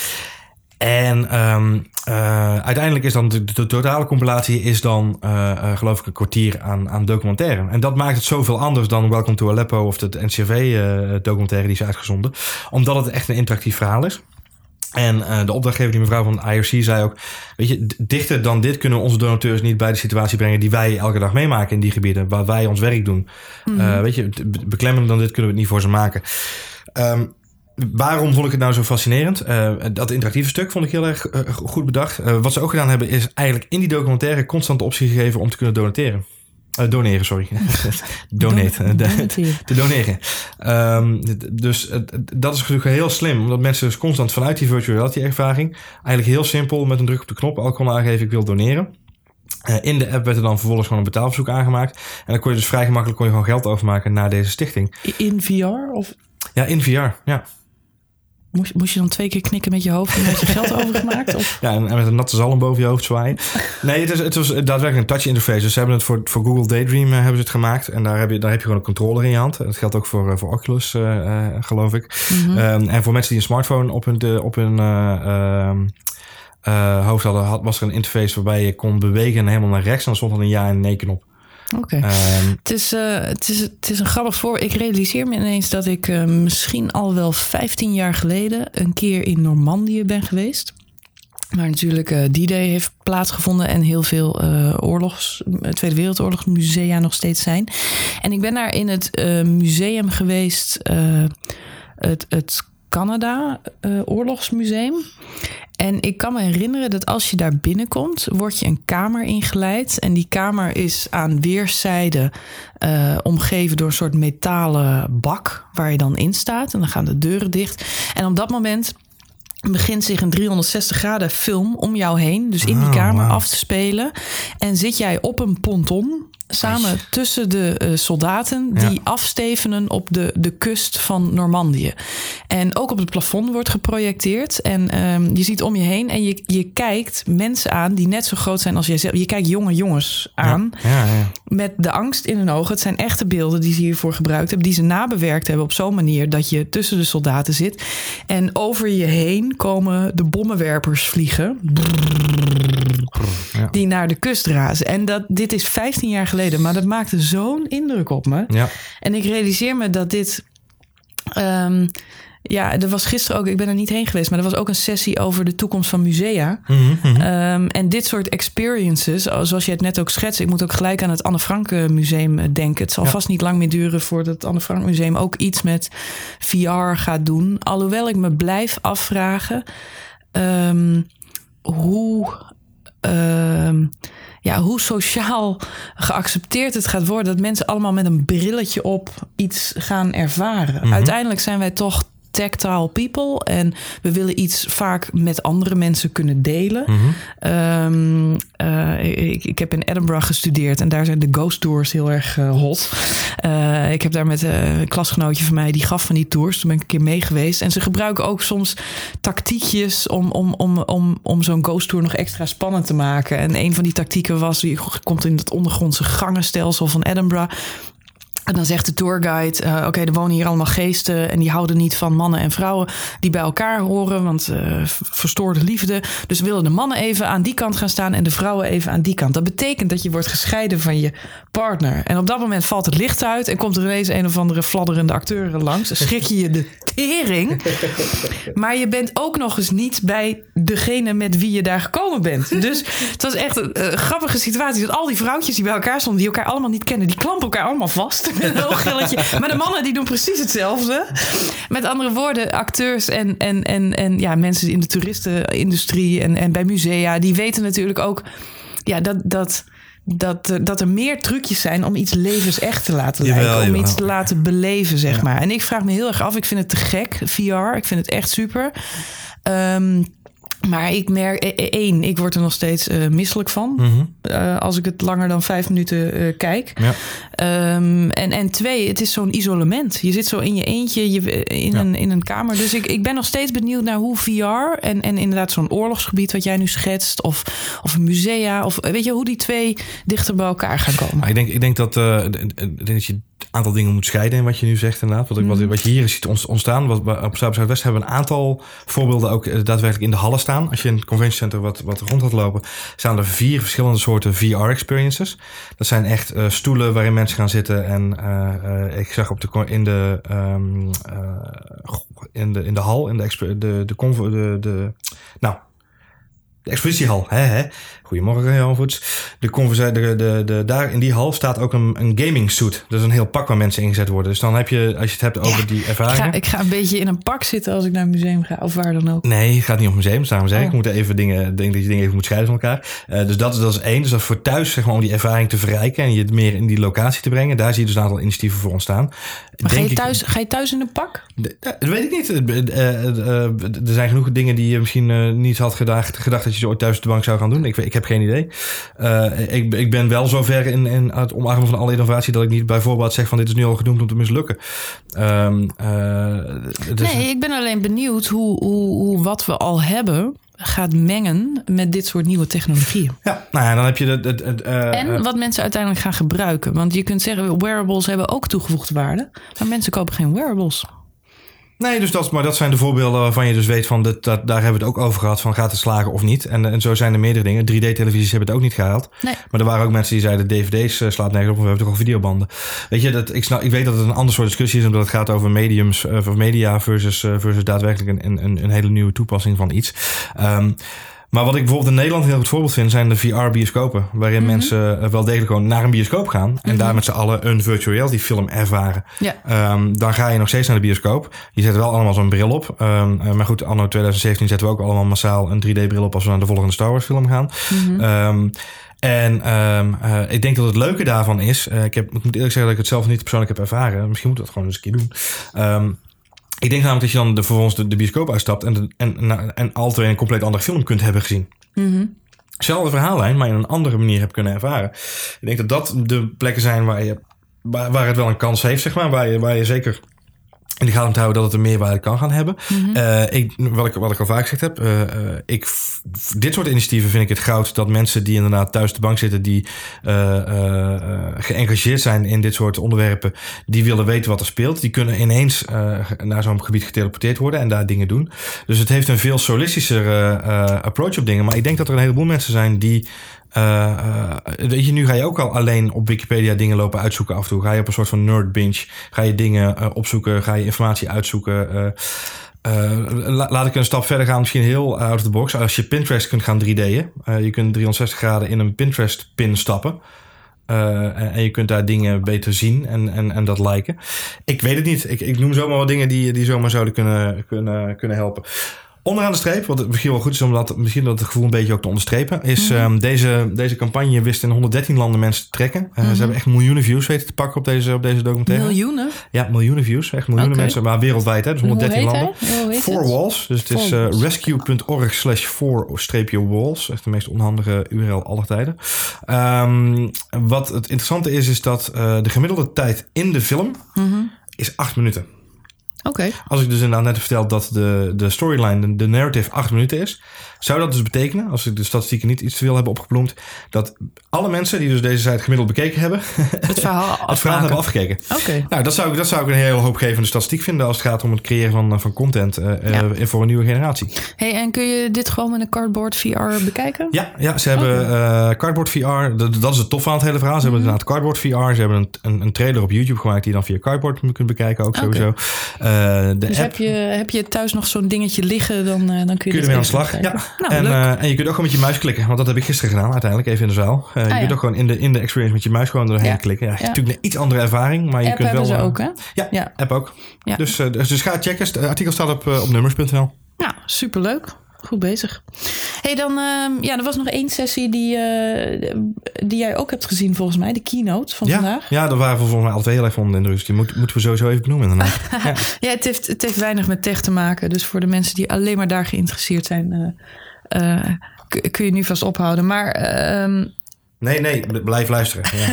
En um, uh, uiteindelijk is dan de, de, totale compilatie is dan, uh, uh, geloof ik, een kwartier aan, aan documentaire. En dat maakt het zoveel anders dan Welcome to Aleppo of de NCRV-documentaire die is uitgezonden. Omdat het echt een interactief verhaal is. En uh, de opdrachtgever, die mevrouw van de IRC, zei ook: Weet je, dichter dan dit kunnen onze donateurs niet bij de situatie brengen die wij elke dag meemaken in die gebieden, waar wij ons werk doen. Mm -hmm. uh, weet je, beklemmender dan dit kunnen we het niet voor ze maken. Um, waarom vond ik het nou zo fascinerend? Uh, dat interactieve stuk vond ik heel erg goed bedacht. Wat ze ook gedaan hebben, is eigenlijk in die documentaire constant de optie gegeven om te kunnen donateren. Uh, doneren, sorry. Donate. te doneren. Um, dus uh, dat is natuurlijk heel slim. Omdat mensen dus constant vanuit die virtual reality ervaring... eigenlijk heel simpel met een druk op de knop al konden aangeven... ik wil doneren. Uh, in de app werd er dan vervolgens gewoon een betaalverzoek aangemaakt. En dan kon je dus vrij gemakkelijk kon je gewoon geld overmaken naar deze stichting. In VR? Of? Ja, in VR, ja. Moest, moest je dan twee keer knikken met je hoofd en met je geld overgemaakt? Of? Ja, en met een natte zalm boven je hoofd zwaaien. Nee, het, is, het was daadwerkelijk een touch interface. Dus ze hebben het voor, voor Google Daydream uh, hebben ze het gemaakt. En daar heb, je, daar heb je gewoon een controller in je hand. Dat geldt ook voor, uh, voor Oculus, uh, geloof ik. Mm -hmm. um, en voor mensen die een smartphone op hun, de, op hun hoofd hadden, had, was er een interface waarbij je kon bewegen en helemaal naar rechts. En dan stond er een ja en nee knop. Oké. Okay. Um, het, is, uh, het, is, het is een grappig voor. Ik realiseer me ineens dat ik uh, misschien al wel 15 jaar geleden een keer in Normandië ben geweest. Waar natuurlijk uh, D-Day heeft plaatsgevonden en heel veel oorlogs, Tweede Wereldoorlog musea nog steeds zijn. En ik ben daar in het museum geweest, het, het Canada Oorlogsmuseum. En ik kan me herinneren dat als je daar binnenkomt, word je een kamer ingeleid. En die kamer is aan weerszijden uh, omgeven door een soort metalen bak waar je dan in staat. En dan gaan de deuren dicht. En op dat moment begint zich een 360 graden film om jou heen, dus in die kamer, oh, wow. af te spelen. En zit jij op een ponton samen tussen de uh, soldaten die ja. afstevenen op de, de kust van Normandië. En ook op het plafond wordt geprojecteerd. En um, je ziet om je heen en je, je kijkt mensen aan die net zo groot zijn als jijzelf. Je kijkt jonge jongens aan ja. Ja, met de angst in hun ogen. Het zijn echte beelden die ze hiervoor gebruikt hebben, die ze nabewerkt hebben op zo'n manier dat je tussen de soldaten zit. En over je heen komen de bommenwerpers vliegen. Die naar de kust razen. En dat, dit is 15 jaar geleden, maar dat maakte zo'n indruk op me. Ja. En ik realiseer me dat dit. Um, ja, er was gisteren ook, ik ben er niet heen geweest, maar er was ook een sessie over de toekomst van musea. Mm -hmm. um, en dit soort experiences, zoals je het net ook schetst, ik moet ook gelijk aan het Anne Frank Museum denken. Het zal ja. vast niet lang meer duren voordat het Anne Frank Museum ook iets met VR gaat doen. Alhoewel ik me blijf afvragen um, hoe uh, ja, hoe sociaal geaccepteerd het gaat worden dat mensen allemaal met een brilletje op iets gaan ervaren. Mm -hmm. Uiteindelijk zijn wij toch tactile people en we willen iets vaak met andere mensen kunnen delen. Mhm. Mm -hmm. um, uh, ik, ik heb in Edinburgh gestudeerd en daar zijn de ghost tours heel erg uh, hot. Uh, ik heb daar met een klasgenootje van mij die gaf van die tours. Toen ben ik een keer mee geweest. En ze gebruiken ook soms tactiekjes om, om, om, om, om zo'n ghost tour nog extra spannend te maken. En een van die tactieken was, je komt in het ondergrondse gangenstelsel van Edinburgh. En dan zegt de tourguide: uh, Oké, okay, er wonen hier allemaal geesten. En die houden niet van mannen en vrouwen die bij elkaar horen. Want uh, verstoorde liefde. Dus willen de mannen even aan die kant gaan staan. En de vrouwen even aan die kant. Dat betekent dat je wordt gescheiden van je partner. En op dat moment valt het licht uit. En komt er ineens een of andere fladderende acteur langs. Schrik je je de tering. Maar je bent ook nog eens niet bij degene met wie je daar gekomen bent. Dus het was echt een uh, grappige situatie. Dat al die vrouwtjes die bij elkaar stonden. die elkaar allemaal niet kennen. die klampen elkaar allemaal vast. Een ooggilletje. Maar de mannen die doen precies hetzelfde. Met andere woorden, acteurs en, en, en, en ja, mensen in de toeristenindustrie en, en bij musea, die weten natuurlijk ook ja, dat, dat dat, er- dat er meer trucjes zijn om iets levensecht te laten Jawel, lijken. Om iets te laten beleven, zeg Ja. maar. En ik vraag me heel erg af. Ik vind het te gek, VR. Ik vind het echt super. Ehm, maar ik merk, e- e- één, ik word er nog steeds eh, misselijk van. Mhm. eh, als ik het langer dan vijf minuten eh, kijk. Ja. Ehm, en, en twee, het is zo'n isolement. Je zit zo in je eentje je, in, Ja. een, in een kamer. Dus ik, ik ben nog steeds benieuwd naar hoe VR en, en inderdaad zo'n oorlogsgebied wat jij nu schetst. Of, of een musea. Of weet je hoe die twee dichter bij elkaar gaan komen. Maar ik denk, ik denk dat, dat je aantal dingen moet scheiden in wat je nu zegt inderdaad. Wat, ik- wat, wat je hier ziet ont- ontstaan. Wat, op Zuid Zuidwest hebben we een aantal voorbeelden ook eh, daadwerkelijk in de hallen staan. Als je in het convention center wat, wat rond gaat lopen, staan er vier verschillende soorten VR-experiences. Dat zijn echt eh, stoelen waarin mensen gaan zitten. En eh, ik zag op de, in, de, ehm, eh, in, de, in de hal, in de, de, de, convo- de, de nou, de expositiehal. Hè, hè. Goedemorgen, Jan Voets. De, conversa- de, de, de, daar in die hal staat ook een, een gaming suit. Dat is een heel pak waar mensen ingezet worden. Dus dan heb je, als je het hebt over die Ik ervaringen... ga, ik ga een beetje in een pak zitten als ik naar een museum ga. Of waar dan ook. Nee, het gaat niet om museum. Daarom zeg ik, Oh. we moeten even dingen, ik denk dat je dingen even moet scheiden van elkaar. Eh, dus dat, is- dat is één. Dus dat is voor thuis, zeg maar, om die ervaring te verrijken en je het meer in die locatie te brengen. Daar zie je dus een aantal initiatieven voor ontstaan. Maar ga je, ik- thuis, ga je thuis in een pak? Ja, Dat weet ik niet. Eh, eh, eh, eh, Er zijn genoeg dingen die je misschien eh, niet had gedacht, gedacht dat je ze ooit thuis de bank zou gaan doen. Ik, weet- ik heb geen idee. Eh, ik, ik ben wel zover in, in het omarmen van alle innovatie dat ik niet bij voorbaat zeg van dit is nu al genoemd om te mislukken. Ehm, eh, dus- Nee, ik ben alleen benieuwd hoe, hoe, hoe wat we al hebben gaat mengen met dit soort nieuwe technologieën. Ja, nou ja, dan heb je het. het, het, eh, En wat mensen uiteindelijk gaan gebruiken. Want je kunt zeggen, wearables hebben ook toegevoegde waarde. Maar mensen kopen geen wearables. Nee, dus dat, maar dat zijn de voorbeelden waarvan je dus weet van dat, dat, daar hebben we het ook over gehad van gaat het slagen of niet. En, en zo zijn er meerdere dingen. 3D-televisies hebben het ook niet gehaald. Nee. Maar er waren ook mensen die zeiden dvd's eh, slaat nergens op, we hebben toch al videobanden. Weet je, dat, ik, snap, ik weet dat het een ander soort discussie is omdat het gaat over mediums, eh, of media versus, eh, versus daadwerkelijk een, een, een hele nieuwe toepassing van iets. Ehm, maar wat ik bijvoorbeeld in Nederland een heel goed voorbeeld vind, zijn de VR-bioscopen. Waarin mensen eh, wel degelijk gewoon naar een bioscoop gaan. En daar met z'n allen een virtual reality film ervaren. Ja. Ehm, dan ga je nog steeds naar de bioscoop. Je zet wel allemaal zo'n bril op. Ehm, eh, maar goed, anno 2017 zetten we ook allemaal massaal een 3D-bril op als we naar de volgende Star Wars film gaan. Ehm, en eh, ik denk dat het leuke daarvan is. ik, heb, ik moet eerlijk zeggen dat ik het zelf niet persoonlijk heb ervaren. Misschien moeten we dat gewoon eens een keer doen. Ehm, ik denk namelijk dat je dan de, vervolgens de, de bioscoop uitstapt en, de, en, en, en al twee een compleet andere film kunt hebben gezien. Zelfde verhaallijn, maar in een andere manier hebt kunnen ervaren. Ik denk dat dat de plekken zijn waar, je, waar, waar het wel een kans heeft, zeg maar. Waar je, waar je zeker in de gaten moet houden dat het een meerwaarde kan gaan hebben. Eh, ik, wat, ik, wat ik al vaak gezegd heb, eh, eh, ik, dit soort initiatieven vind ik het goud dat mensen die inderdaad thuis de bank zitten, die eh, geëngageerd zijn in dit soort onderwerpen, die willen weten wat er speelt, die kunnen ineens naar zo'n gebied geteleporteerd worden en daar dingen doen. Dus het heeft een veel solistischere eh, approach op dingen. Maar ik denk dat er een heleboel mensen zijn die eh, eh, weet je, nu ga je ook al alleen op Wikipedia dingen lopen uitzoeken af en toe. Ga je op een soort van nerd binge. Ga je dingen eh, opzoeken, ga je informatie uitzoeken. la- laat ik een stap verder gaan, misschien heel out of the box. Als je Pinterest kunt gaan 3D'en. eh, je kunt 360 graden in een Pinterest pin stappen. En, en je kunt daar dingen beter zien en, en, en dat liken. Ik weet het niet. Ik, ik noem zomaar wat dingen die, die zomaar zouden kunnen, kunnen, kunnen helpen. Onderaan de streep, wat misschien wel goed is om dat, misschien dat het gevoel een beetje ook te onderstrepen, is ehm, deze, deze campagne wist in 113 landen mensen te trekken. Eh, Ze hebben echt miljoenen views weten te pakken op deze, op deze documentaire. Miljoenen? Ja, miljoenen views. Echt miljoenen mensen, maar wereldwijd, hè? Dus 113 Hoe heet landen. Four het? Walls. Dus het is Four eh, rescue.org slash four-walls. Echt de meest onhandige URL aller tijden. Ehm, wat het interessante is, is dat eh, de gemiddelde tijd in de film Mhm. is acht minuten. Als ik dus inderdaad net vertel dat de, de storyline, de, de narrative acht minuten is, zou dat dus betekenen, als ik de statistieken niet iets te veel heb opgeploemd, dat alle mensen die dus deze site gemiddeld bekeken hebben, Het verhaal het verhaal hebben afgekeken. Oké. Nou, dat zou, ik, dat zou ik een hele hoopgevende statistiek vinden als het gaat om het creëren van, van content Ja. eh, voor een nieuwe generatie. Hey, en kun je dit gewoon met een cardboard VR bekijken? Ja, ja ze hebben eh, Cardboard VR. Dat, dat is het tof aan het hele verhaal. Ze hebben inderdaad Cardboard VR. Ze hebben een, een, een trailer op YouTube gemaakt die je dan via Cardboard kunt bekijken ook Oké. sowieso. Eh, de Dus app heb je, heb je thuis nog zo'n dingetje liggen, dan, eh, dan kun je, kun je ermee aan de slag. Ja. Nou, en, eh, en je kunt ook gewoon met je muis klikken. Want dat heb ik gisteren gedaan uiteindelijk, even in de zaal. Je ja. kunt ook gewoon in de, in de experience met je muis gewoon doorheen Ja. klikken. Ja, het is Ja. natuurlijk een iets andere ervaring. Maar je App kunt wel... ook, hè? Ja, app ook. Ja. Dus, dus, dus ga checken. Het artikel staat op, op nummers.nl. Nou, superleuk. Goed bezig. hey, dan, ehm, ja, er was nog één sessie die, eh, die jij ook hebt gezien volgens mij. De keynote van Ja, vandaag. ja, daar waren we volgens mij twee heel erg van in de rust. Die moet, moeten we sowieso even benoemen inderdaad. ja. Ja, het heeft, het heeft weinig met tech te maken. Dus voor de mensen die alleen maar daar geïnteresseerd zijn, eh, eh, kun je nu vast ophouden. Maar ehm, Nee, nee, bl- blijf luisteren. Ja.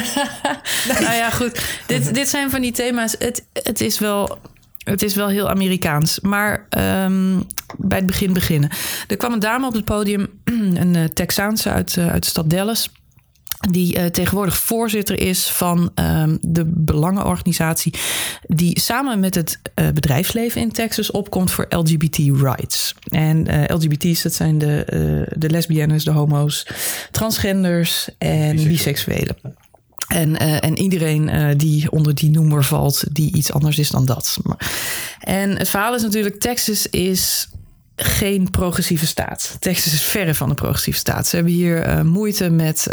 nou ja, goed. Dit, dit zijn van die thema's. Het, het, is wel, het is wel heel Amerikaans. Maar ehm, bij het begin beginnen. Er kwam een dame op het podium, een eh, Texaanse uit, eh, uit de stad Dallas. Die eh, tegenwoordig voorzitter is van ehm, de belangenorganisatie. Die samen met het bedrijfsleven in Texas opkomt voor LGBT rights. En LGBT's, dat zijn de, de lesbiennes, de homo's, transgenders en biseksuelen. En, eh, en iedereen eh, die onder die noemer valt, die iets anders is dan dat. Maar- En het verhaal is natuurlijk: Texas is geen progressieve staat. Texas is verre van een progressieve staat. Ze hebben hier eh, moeite met,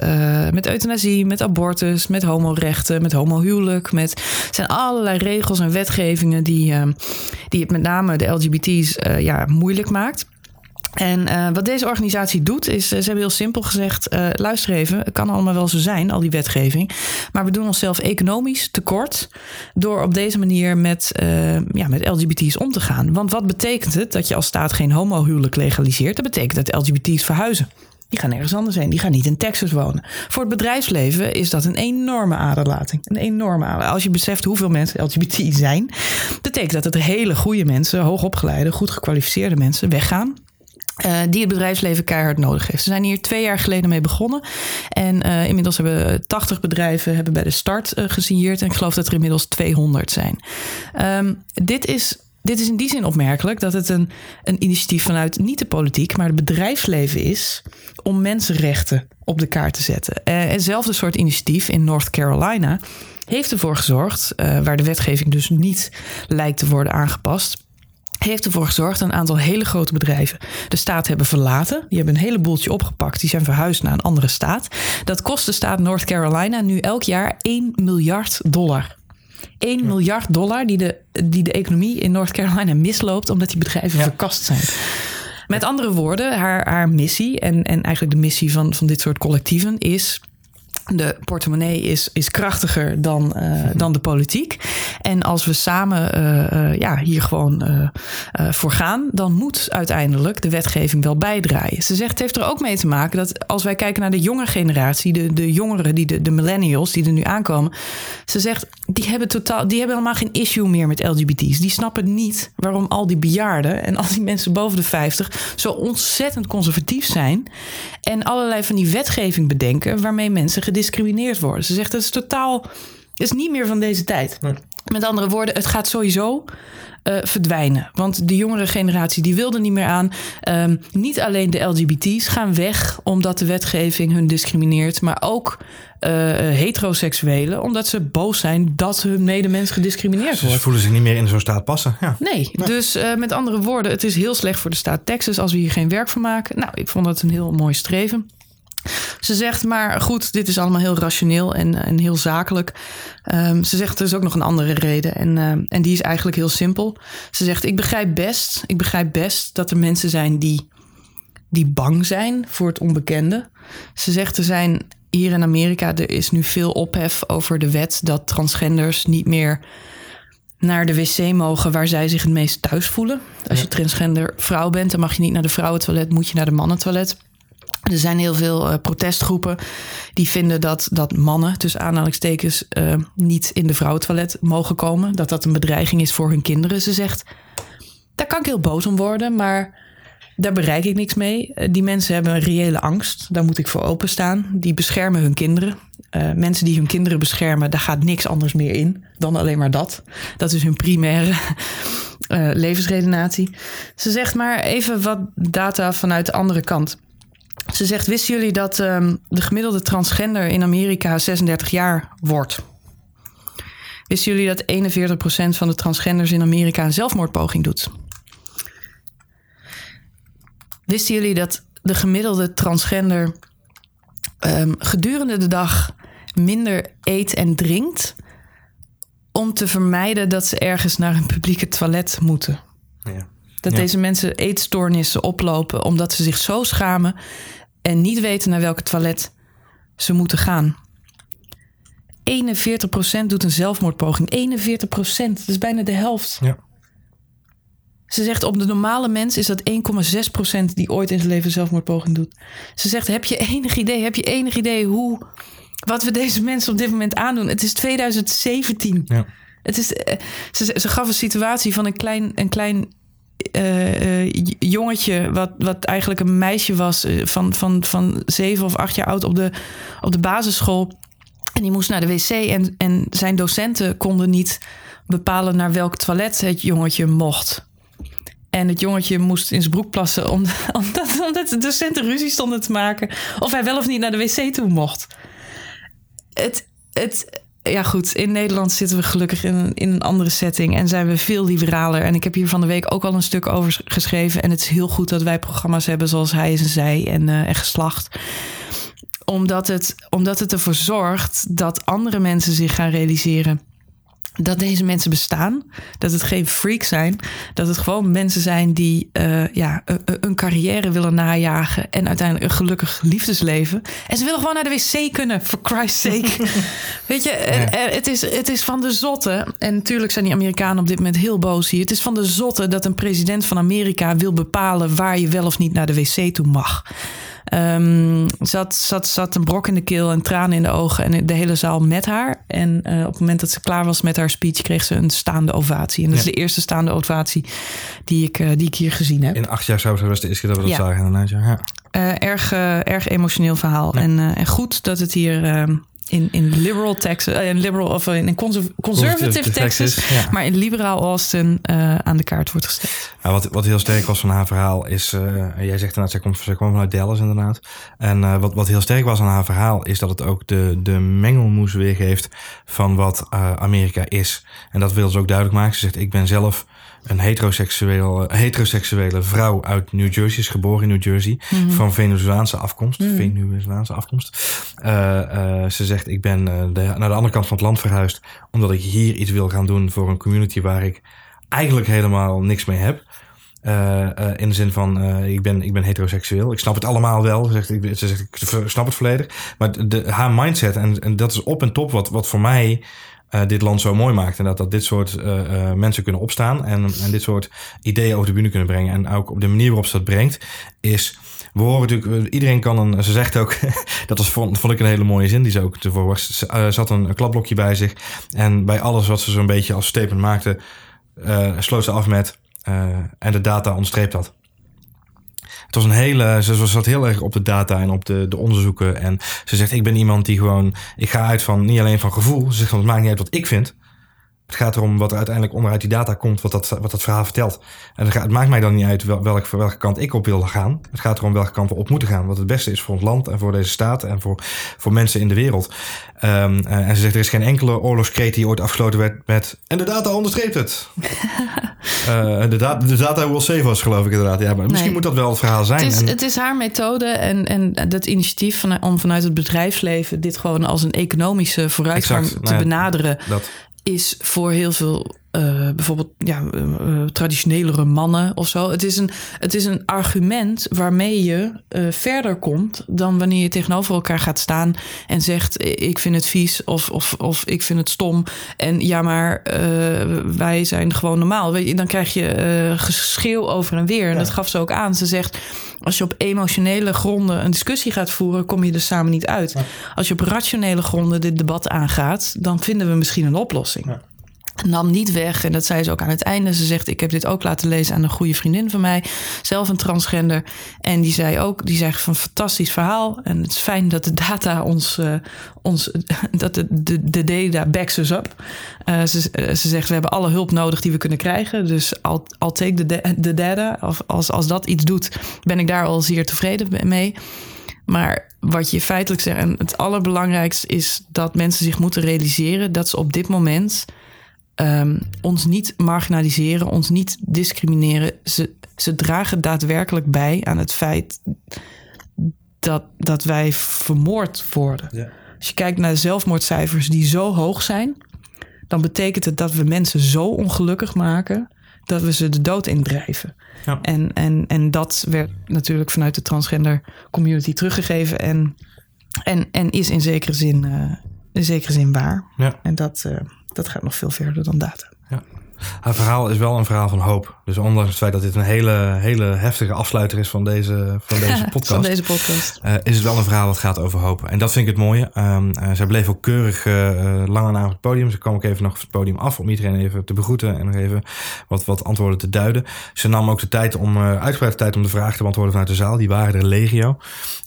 met euthanasie, met abortus, met homorechten, met homohuwelijk. Met, zijn allerlei regels en wetgevingen die, die het met name de LGBT's ja, moeilijk maakt. En eh, wat deze organisatie doet, is eh, ze hebben heel simpel gezegd: eh, luister even, het kan allemaal wel zo zijn, al die wetgeving. Maar we doen onszelf economisch tekort door op deze manier met, ja, met LGBT's om te gaan. Want wat betekent het dat je als staat geen homohuwelijk legaliseert? Dat betekent dat LGBT's verhuizen. Die gaan ergens anders heen. Die gaan niet in Texas wonen. Voor het bedrijfsleven is dat een enorme aderlating. Een enorme aderlating. Als je beseft hoeveel mensen LGBT zijn, betekent dat dat hele goede mensen, hoogopgeleide, goed gekwalificeerde mensen weggaan. Eh, die het bedrijfsleven keihard nodig heeft. Ze zijn hier twee jaar geleden mee begonnen. En eh, inmiddels hebben 80 bedrijven hebben bij de start eh gesigneerd. En ik geloof dat er inmiddels 200 zijn. Ehm, dit is dit is in die zin opmerkelijk dat het een, een initiatief vanuit niet de politiek, maar het bedrijfsleven is om mensenrechten op de kaart te zetten. Eh, hetzelfde soort initiatief in North Carolina heeft ervoor gezorgd, waar de wetgeving dus niet lijkt te worden aangepast. Heeft ervoor gezorgd dat een aantal hele grote bedrijven de staat hebben verlaten. Die hebben een heleboeltje opgepakt. Die zijn verhuisd naar een andere staat. Dat kost de staat North Carolina nu elk jaar 1 miljard dollar. 1 miljard dollar die de, die de economie in North Carolina misloopt omdat die bedrijven Ja. verkast zijn. Met andere woorden, haar, haar missie en, en eigenlijk de missie van, van dit soort collectieven is. De portemonnee is, is krachtiger dan, eh, dan de politiek. En als we samen eh, eh, ja, hier gewoon eh, voor gaan, dan moet uiteindelijk de wetgeving wel bijdraaien. Ze zegt, het heeft er ook mee te maken dat als wij kijken naar de jonge generatie, de, de jongeren, die de, de millennials die er nu aankomen. Ze zegt, die hebben, totaal, die hebben helemaal geen issue meer met LGBT's. Die snappen niet waarom al die bejaarden en al die mensen boven de 50 zo ontzettend conservatief zijn. En allerlei van die wetgeving bedenken waarmee mensen gediscrimineerd worden. Ze zegt, dat is totaal, is niet meer van deze tijd. Met andere woorden, het gaat sowieso eh, verdwijnen. Want de jongere generatie die wilde niet meer aan. Ehm, niet alleen de LGBT's gaan weg omdat de wetgeving hun discrimineert, maar ook eh, heteroseksuelen, omdat ze boos zijn dat hun medemens gediscrimineerd Ze wordt. voelen zich niet meer in zo'n staat passen. Ja. Nee, dus eh, met andere woorden, het is heel slecht voor de staat Texas als we hier geen werk van maken. Nou, ik vond dat een heel mooi streven. Ze zegt maar, goed, dit is allemaal heel rationeel en, en heel zakelijk. Ehm, ze zegt, er is ook nog een andere reden en, ehm, en die is eigenlijk heel simpel. Ze zegt, ik begrijp best, ik begrijp best dat er mensen zijn die, die bang zijn voor het onbekende. Ze zegt, er zijn hier in Amerika, er is nu veel ophef over de wet dat transgenders niet meer naar de wc mogen waar zij zich het meest thuis voelen. Als je transgender vrouw bent, dan mag je niet naar de vrouwentoilet, moet je naar de mannentoilet. Er zijn heel veel eh, protestgroepen die vinden dat, dat mannen, tussen aanhalingstekens, eh, niet in de vrouwentoilet mogen komen. Dat dat een bedreiging is voor hun kinderen. Ze zegt, daar kan ik heel boos om worden, maar daar bereik ik niks mee. Eh, Die mensen hebben een reële angst. Daar moet ik voor openstaan. Die beschermen hun kinderen. Mensen die hun kinderen beschermen, daar gaat niks anders meer in dan alleen maar dat. Dat is hun primaire levensredenatie. Ze zegt maar even wat data vanuit de andere kant. Ze zegt: Wisten jullie dat ehm, de gemiddelde transgender in Amerika 36 jaar wordt? Wisten jullie dat 41% van de transgenders in Amerika een zelfmoordpoging doet? Wisten jullie dat de gemiddelde transgender ehm, gedurende de dag minder eet en drinkt om te vermijden dat ze ergens naar een publieke toilet moeten? Ja. Dat Ja. deze mensen eetstoornissen oplopen omdat ze zich zo schamen en niet weten naar welke toilet ze moeten gaan. 41% doet een zelfmoordpoging. 41%, dat is bijna de helft. Ja. Ze zegt op de normale mens is dat 1,6% die ooit in zijn leven zelfmoordpoging doet. Ze zegt: Heb je enig idee? Heb je enig idee hoe. wat we deze mensen op dit moment aandoen? Het is 2017. Ja. Het is, eh, ze, ze gaf een situatie van een klein, een klein eh, eh, jongetje, wat, wat eigenlijk een meisje was eh, van, van, van zeven of acht jaar oud op de, op de basisschool. En die moest naar de wc en, en zijn docenten konden niet bepalen naar welk toilet het jongetje mocht. En het jongetje moest in zijn broek plassen om- omdat, omdat de docenten ruzie stonden te maken of hij wel of niet naar de wc toe mocht. Het, het, ja goed, in Nederland zitten we gelukkig in een, in een andere setting en zijn we veel liberaler. En ik heb hier van de week ook al een stuk over geschreven. En het is heel goed dat wij programma's hebben zoals Hij is en Zij en, eh, en Geslacht omdat het, omdat het ervoor zorgt dat andere mensen zich gaan realiseren dat deze mensen bestaan. Dat het geen freaks zijn. Dat het gewoon mensen zijn die eh, ja, een, een carrière willen najagen. En uiteindelijk een gelukkig liefdesleven. En ze willen gewoon naar de wc kunnen, for Christ's sake. Weet je, eh, eh, het, is, het is van de zotte. En natuurlijk zijn die Amerikanen op dit moment heel boos hier. Het is van de zotte dat een president van Amerika wil bepalen waar je wel of niet naar de wc toe mag. Ehm, zat, zat, zat een brok in de keel en tranen in de ogen en de hele zaal met haar. En eh, op het moment dat ze klaar was met haar speech, kreeg ze een staande ovatie. En dat is de eerste staande ovatie die ik, eh, die ik hier gezien heb. In acht jaar zou het was de eerste keer dat we dat Ja. zagen. inderdaad, ja. Ja. Eh, erg, erg emotioneel verhaal. En, en goed dat het hier eh, in, in liberal Texas, eh, in liberal of in een conserv- conservative Conservative Texas, Texas, ja. maar in liberaal Austin eh, aan de kaart wordt gesteld. Ja, wat, wat heel sterk was van haar verhaal is... eh, jij zegt inderdaad, zij komt, zij kwam vanuit Dallas inderdaad. En eh, wat, wat heel sterk was aan haar verhaal... is dat het ook de, de mengelmoes weergeeft van wat eh, Amerika is. En dat wil ze ook duidelijk maken. Ze zegt, ik ben zelf een heteroseksuele, heteroseksuele vrouw uit New Jersey. Is geboren in New Jersey. Van Venezolaanse afkomst. Venezolaanse afkomst. Eh, eh, ze zegt, ik ben eh, de, naar de andere kant van het land verhuisd... omdat ik hier iets wil gaan doen voor een community waar ik eigenlijk helemaal niks mee heb. Eh, eh, in de zin van, eh, ik, ben, ik ben heteroseksueel. Ik snap het allemaal wel. Ze zegt, ik, ze zegt, ik snap het volledig. Maar de, haar mindset, en, en dat is op en top wat, wat voor mij eh, dit land zo mooi maakt. En dat, dat dit soort eh, mensen kunnen opstaan en, en dit soort ideeën over de bühne kunnen brengen. En ook op de manier waarop ze dat brengt, is... We horen natuurlijk, iedereen kan een, ze zegt ook, dat was, vond, vond ik een hele mooie zin die ze ook tevoren was. Ze zat een, klapblokje bij zich en bij alles wat ze zo'n beetje als statement maakte, sloot ze af met en de data onderstreept dat. Het was een hele, ze zat heel erg op de data en op de, de onderzoeken. En ze zegt, ik ben iemand die gewoon, ik ga uit van niet alleen van gevoel. Ze zegt, het maakt niet uit wat ik vind. Het gaat erom wat er uiteindelijk onderuit die data komt, wat dat, wat dat verhaal vertelt. En het, gaat, het maakt mij dan niet uit wel, welk, voor welke kant ik op wil gaan. Het gaat erom welke kant we op moeten gaan. Wat het beste is voor ons land en voor deze staat en voor, voor mensen in de wereld. Ehm, eh, en ze zegt, er is geen enkele oorlogskreet die ooit afgesloten werd met... En de data onderstreept het. Eh, de, da de data will save us, geloof ik inderdaad. Ja, maar misschien moet dat wel het verhaal zijn. Het is, En- het is haar methode en, en dat initiatief van, om vanuit het bedrijfsleven dit gewoon als een economische vooruitgang Exact. te Nou ja, benaderen, dat, is voor heel veel eh, bijvoorbeeld ja, eh, eh, traditionelere mannen of zo. Het is een, het is een argument waarmee je verder komt dan wanneer je tegenover elkaar gaat staan en zegt: Ik vind het vies of, of, of ik vind het stom. En ja, maar wij zijn gewoon normaal. Weet je, dan krijg je geschreeuw over en weer. En dat gaf ze ook aan. Ze zegt: Als je op emotionele gronden een discussie gaat voeren, kom je er samen niet uit. Als je op rationele gronden dit debat aangaat, dan vinden we misschien een oplossing nam niet weg. En dat zei ze ook aan het einde. Ze zegt, ik heb dit ook laten lezen aan een goede vriendin van mij. Zelf een transgender. En die zei ook, die zegt van fantastisch verhaal. En het is fijn dat de data ons, eh, ons dat de, de, de data backs us up. Eh, ze, eh, ze zegt, we hebben alle hulp nodig die we kunnen krijgen. Dus I'll, I'll take da- the data. Of als, als dat iets doet, ben ik daar al zeer tevreden mee. Maar wat je feitelijk zegt, en het allerbelangrijkste is dat mensen zich moeten realiseren dat ze op dit moment ehm, ons niet marginaliseren, ons niet discrimineren. Ze, ze dragen daadwerkelijk bij aan het feit dat, dat wij vermoord worden. Ja. Als je kijkt naar de zelfmoordcijfers die zo hoog zijn, dan betekent het dat we mensen zo ongelukkig maken dat we ze de dood indrijven. Ja. En, en, en dat werd natuurlijk vanuit de transgender community teruggegeven. En, en, en is in zekere zin, eh, in zekere zin waar. Ja. En dat, eh, dat gaat nog veel verder dan data. Haar verhaal is wel een verhaal van hoop. Dus ondanks het feit dat dit een hele, hele heftige afsluiter is van deze, van deze podcast. Van deze podcast. is het wel een verhaal dat gaat over hoop. En dat vind ik het mooie. Ehm eh, zij bleef ook keurig eh, lang aan het podium. Ze kwam ook even nog van het podium af om iedereen even te begroeten en nog even wat, wat antwoorden te duiden. Ze nam ook de tijd om, uh, uitgebreid tijd om de vragen te beantwoorden vanuit de zaal. Die waren er legio.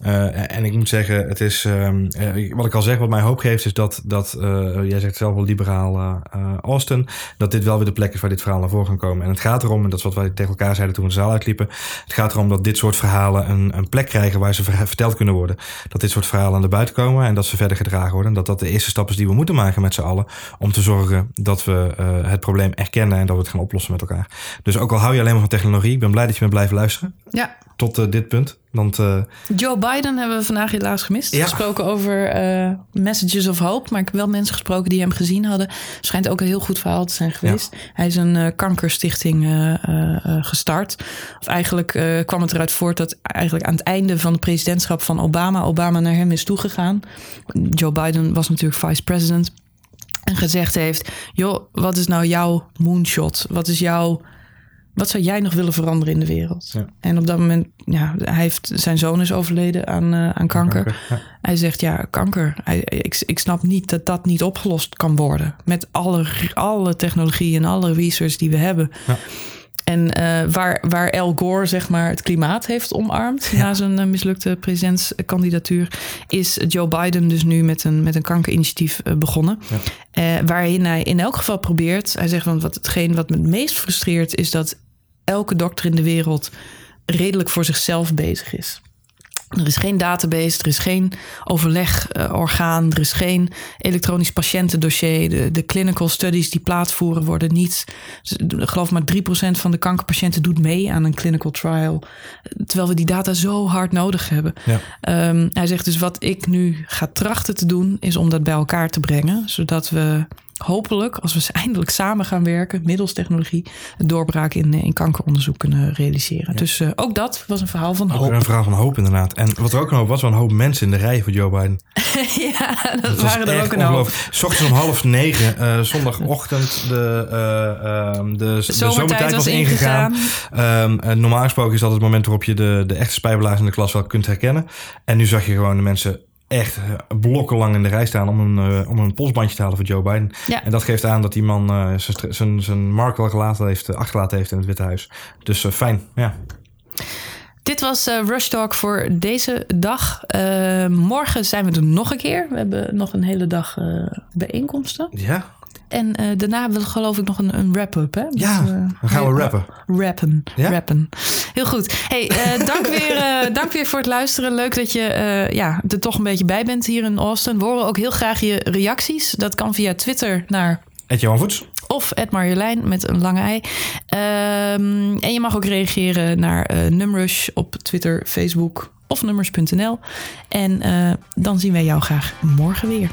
Uh, en ik moet zeggen, het is, um, uh, wat ik al zeg, wat mij hoop geeft, is dat, dat jij zegt zelf wel liberaal Austin, dat dit wel weer de plek is waar dit verhaal naar voren kan komen. En het gaat erom, en dat is wat wij tegen elkaar zeiden toen we de zaal uitliepen, het gaat erom dat dit soort verhalen een, een plek krijgen waar ze verteld kunnen worden. Dat dit soort verhalen aan de buiten komen en dat ze verder gedragen worden. En dat dat de eerste stap is die we moeten maken met z'n allen om te zorgen dat we het probleem erkennen en dat we het gaan oplossen met elkaar. Dus ook al hou je alleen maar van technologie, ik ben blij dat je bent blijven luisteren. Ja. Tot uh, dit punt. Want, uh, Joe Biden hebben we vandaag helaas gemist. Ja. Gesproken over uh, Messages of Hope. Maar ik heb wel mensen gesproken die hem gezien hadden. Schijnt ook een heel goed verhaal te zijn geweest. Ja. Hij is een kankerstichting gestart. Of eigenlijk kwam het eruit voort dat eigenlijk aan het einde van het presidentschap van Obama... Obama naar hem is toegegaan. Joe Biden was natuurlijk vice president. En gezegd heeft, joh, wat is nou jouw moonshot? Wat is jouw wat zou jij nog willen veranderen in de wereld? Ja. En op dat moment, ja, hij heeft, zijn zoon is overleden aan, uh, aan kanker. kanker ja. Hij zegt, ja, kanker. Hij, ik, ik snap niet dat dat niet opgelost kan worden. Met alle, alle technologie en alle research die we hebben. Ja. En uh, waar, waar Al Gore zeg maar, het klimaat heeft omarmd na zijn uh, mislukte presidentskandidatuur, is Joe Biden dus nu met een, met een kankerinitiatief uh, begonnen. Ja. waarin hij in elk geval probeert, hij zegt van wat hetgeen wat me het meest frustreert, is dat elke dokter in de wereld redelijk voor zichzelf bezig is. Er is geen database, er is geen overlegorgaan, er is geen elektronisch patiëntendossier. De, de clinical studies die plaatsvoeren worden niet. Ik geloof maar 3% van de kankerpatiënten doet mee aan een clinical trial. Terwijl we die data zo hard nodig hebben. Ja. Um, hij zegt dus wat ik nu ga trachten te doen, is om dat bij elkaar te brengen. Zodat we hopelijk, als we eindelijk samen gaan werken, middels technologie, een doorbraak in, in kankeronderzoek kunnen realiseren. Ja. Dus uh, ook dat was een verhaal van ook hoop. een verhaal van hoop, inderdaad. En wat er ook een hoop was, wel een hoop mensen in de rij voor Joe Biden. ja, dat, Dat waren er ook een hoop. ochtends om half negen, uh, zondagochtend, de, uh, um, de, de zomertijd was ingegaan. Um, uh, normaal gesproken is dat het moment waarop je de, de echte spijbelaars in de klas wel kunt herkennen. En nu zag je gewoon de mensen echt blokkenlang in de rij staan om een, uh, om een polsbandje te halen voor Joe Biden. Ja. En dat geeft aan dat die man uh, zijn, zijn mark wel gelaten heeft, achtergelaten heeft in het Witte Huis. Dus fijn, ja. Dit was Rush Talk voor deze dag. Morgen zijn we er nog een keer. We hebben nog een hele dag bijeenkomsten. Ja. En daarna hebben we geloof ik nog een, een wrap-up. Hè? Ja, dus, dan gaan we rappen. Rappen. Ja? rappen. Heel goed. Hey, dank, weer, dank weer voor het luisteren. Leuk dat je ja, er toch een beetje bij bent hier in Austin. We horen ook heel graag je reacties. Dat kan via Twitter naar... Ed Johan Voets. Of Ed Marjolein met een lange ei. Um, en je mag ook reageren naar uh, Numrush op Twitter, Facebook of nummers.nl. En uh, dan zien wij jou graag morgen weer.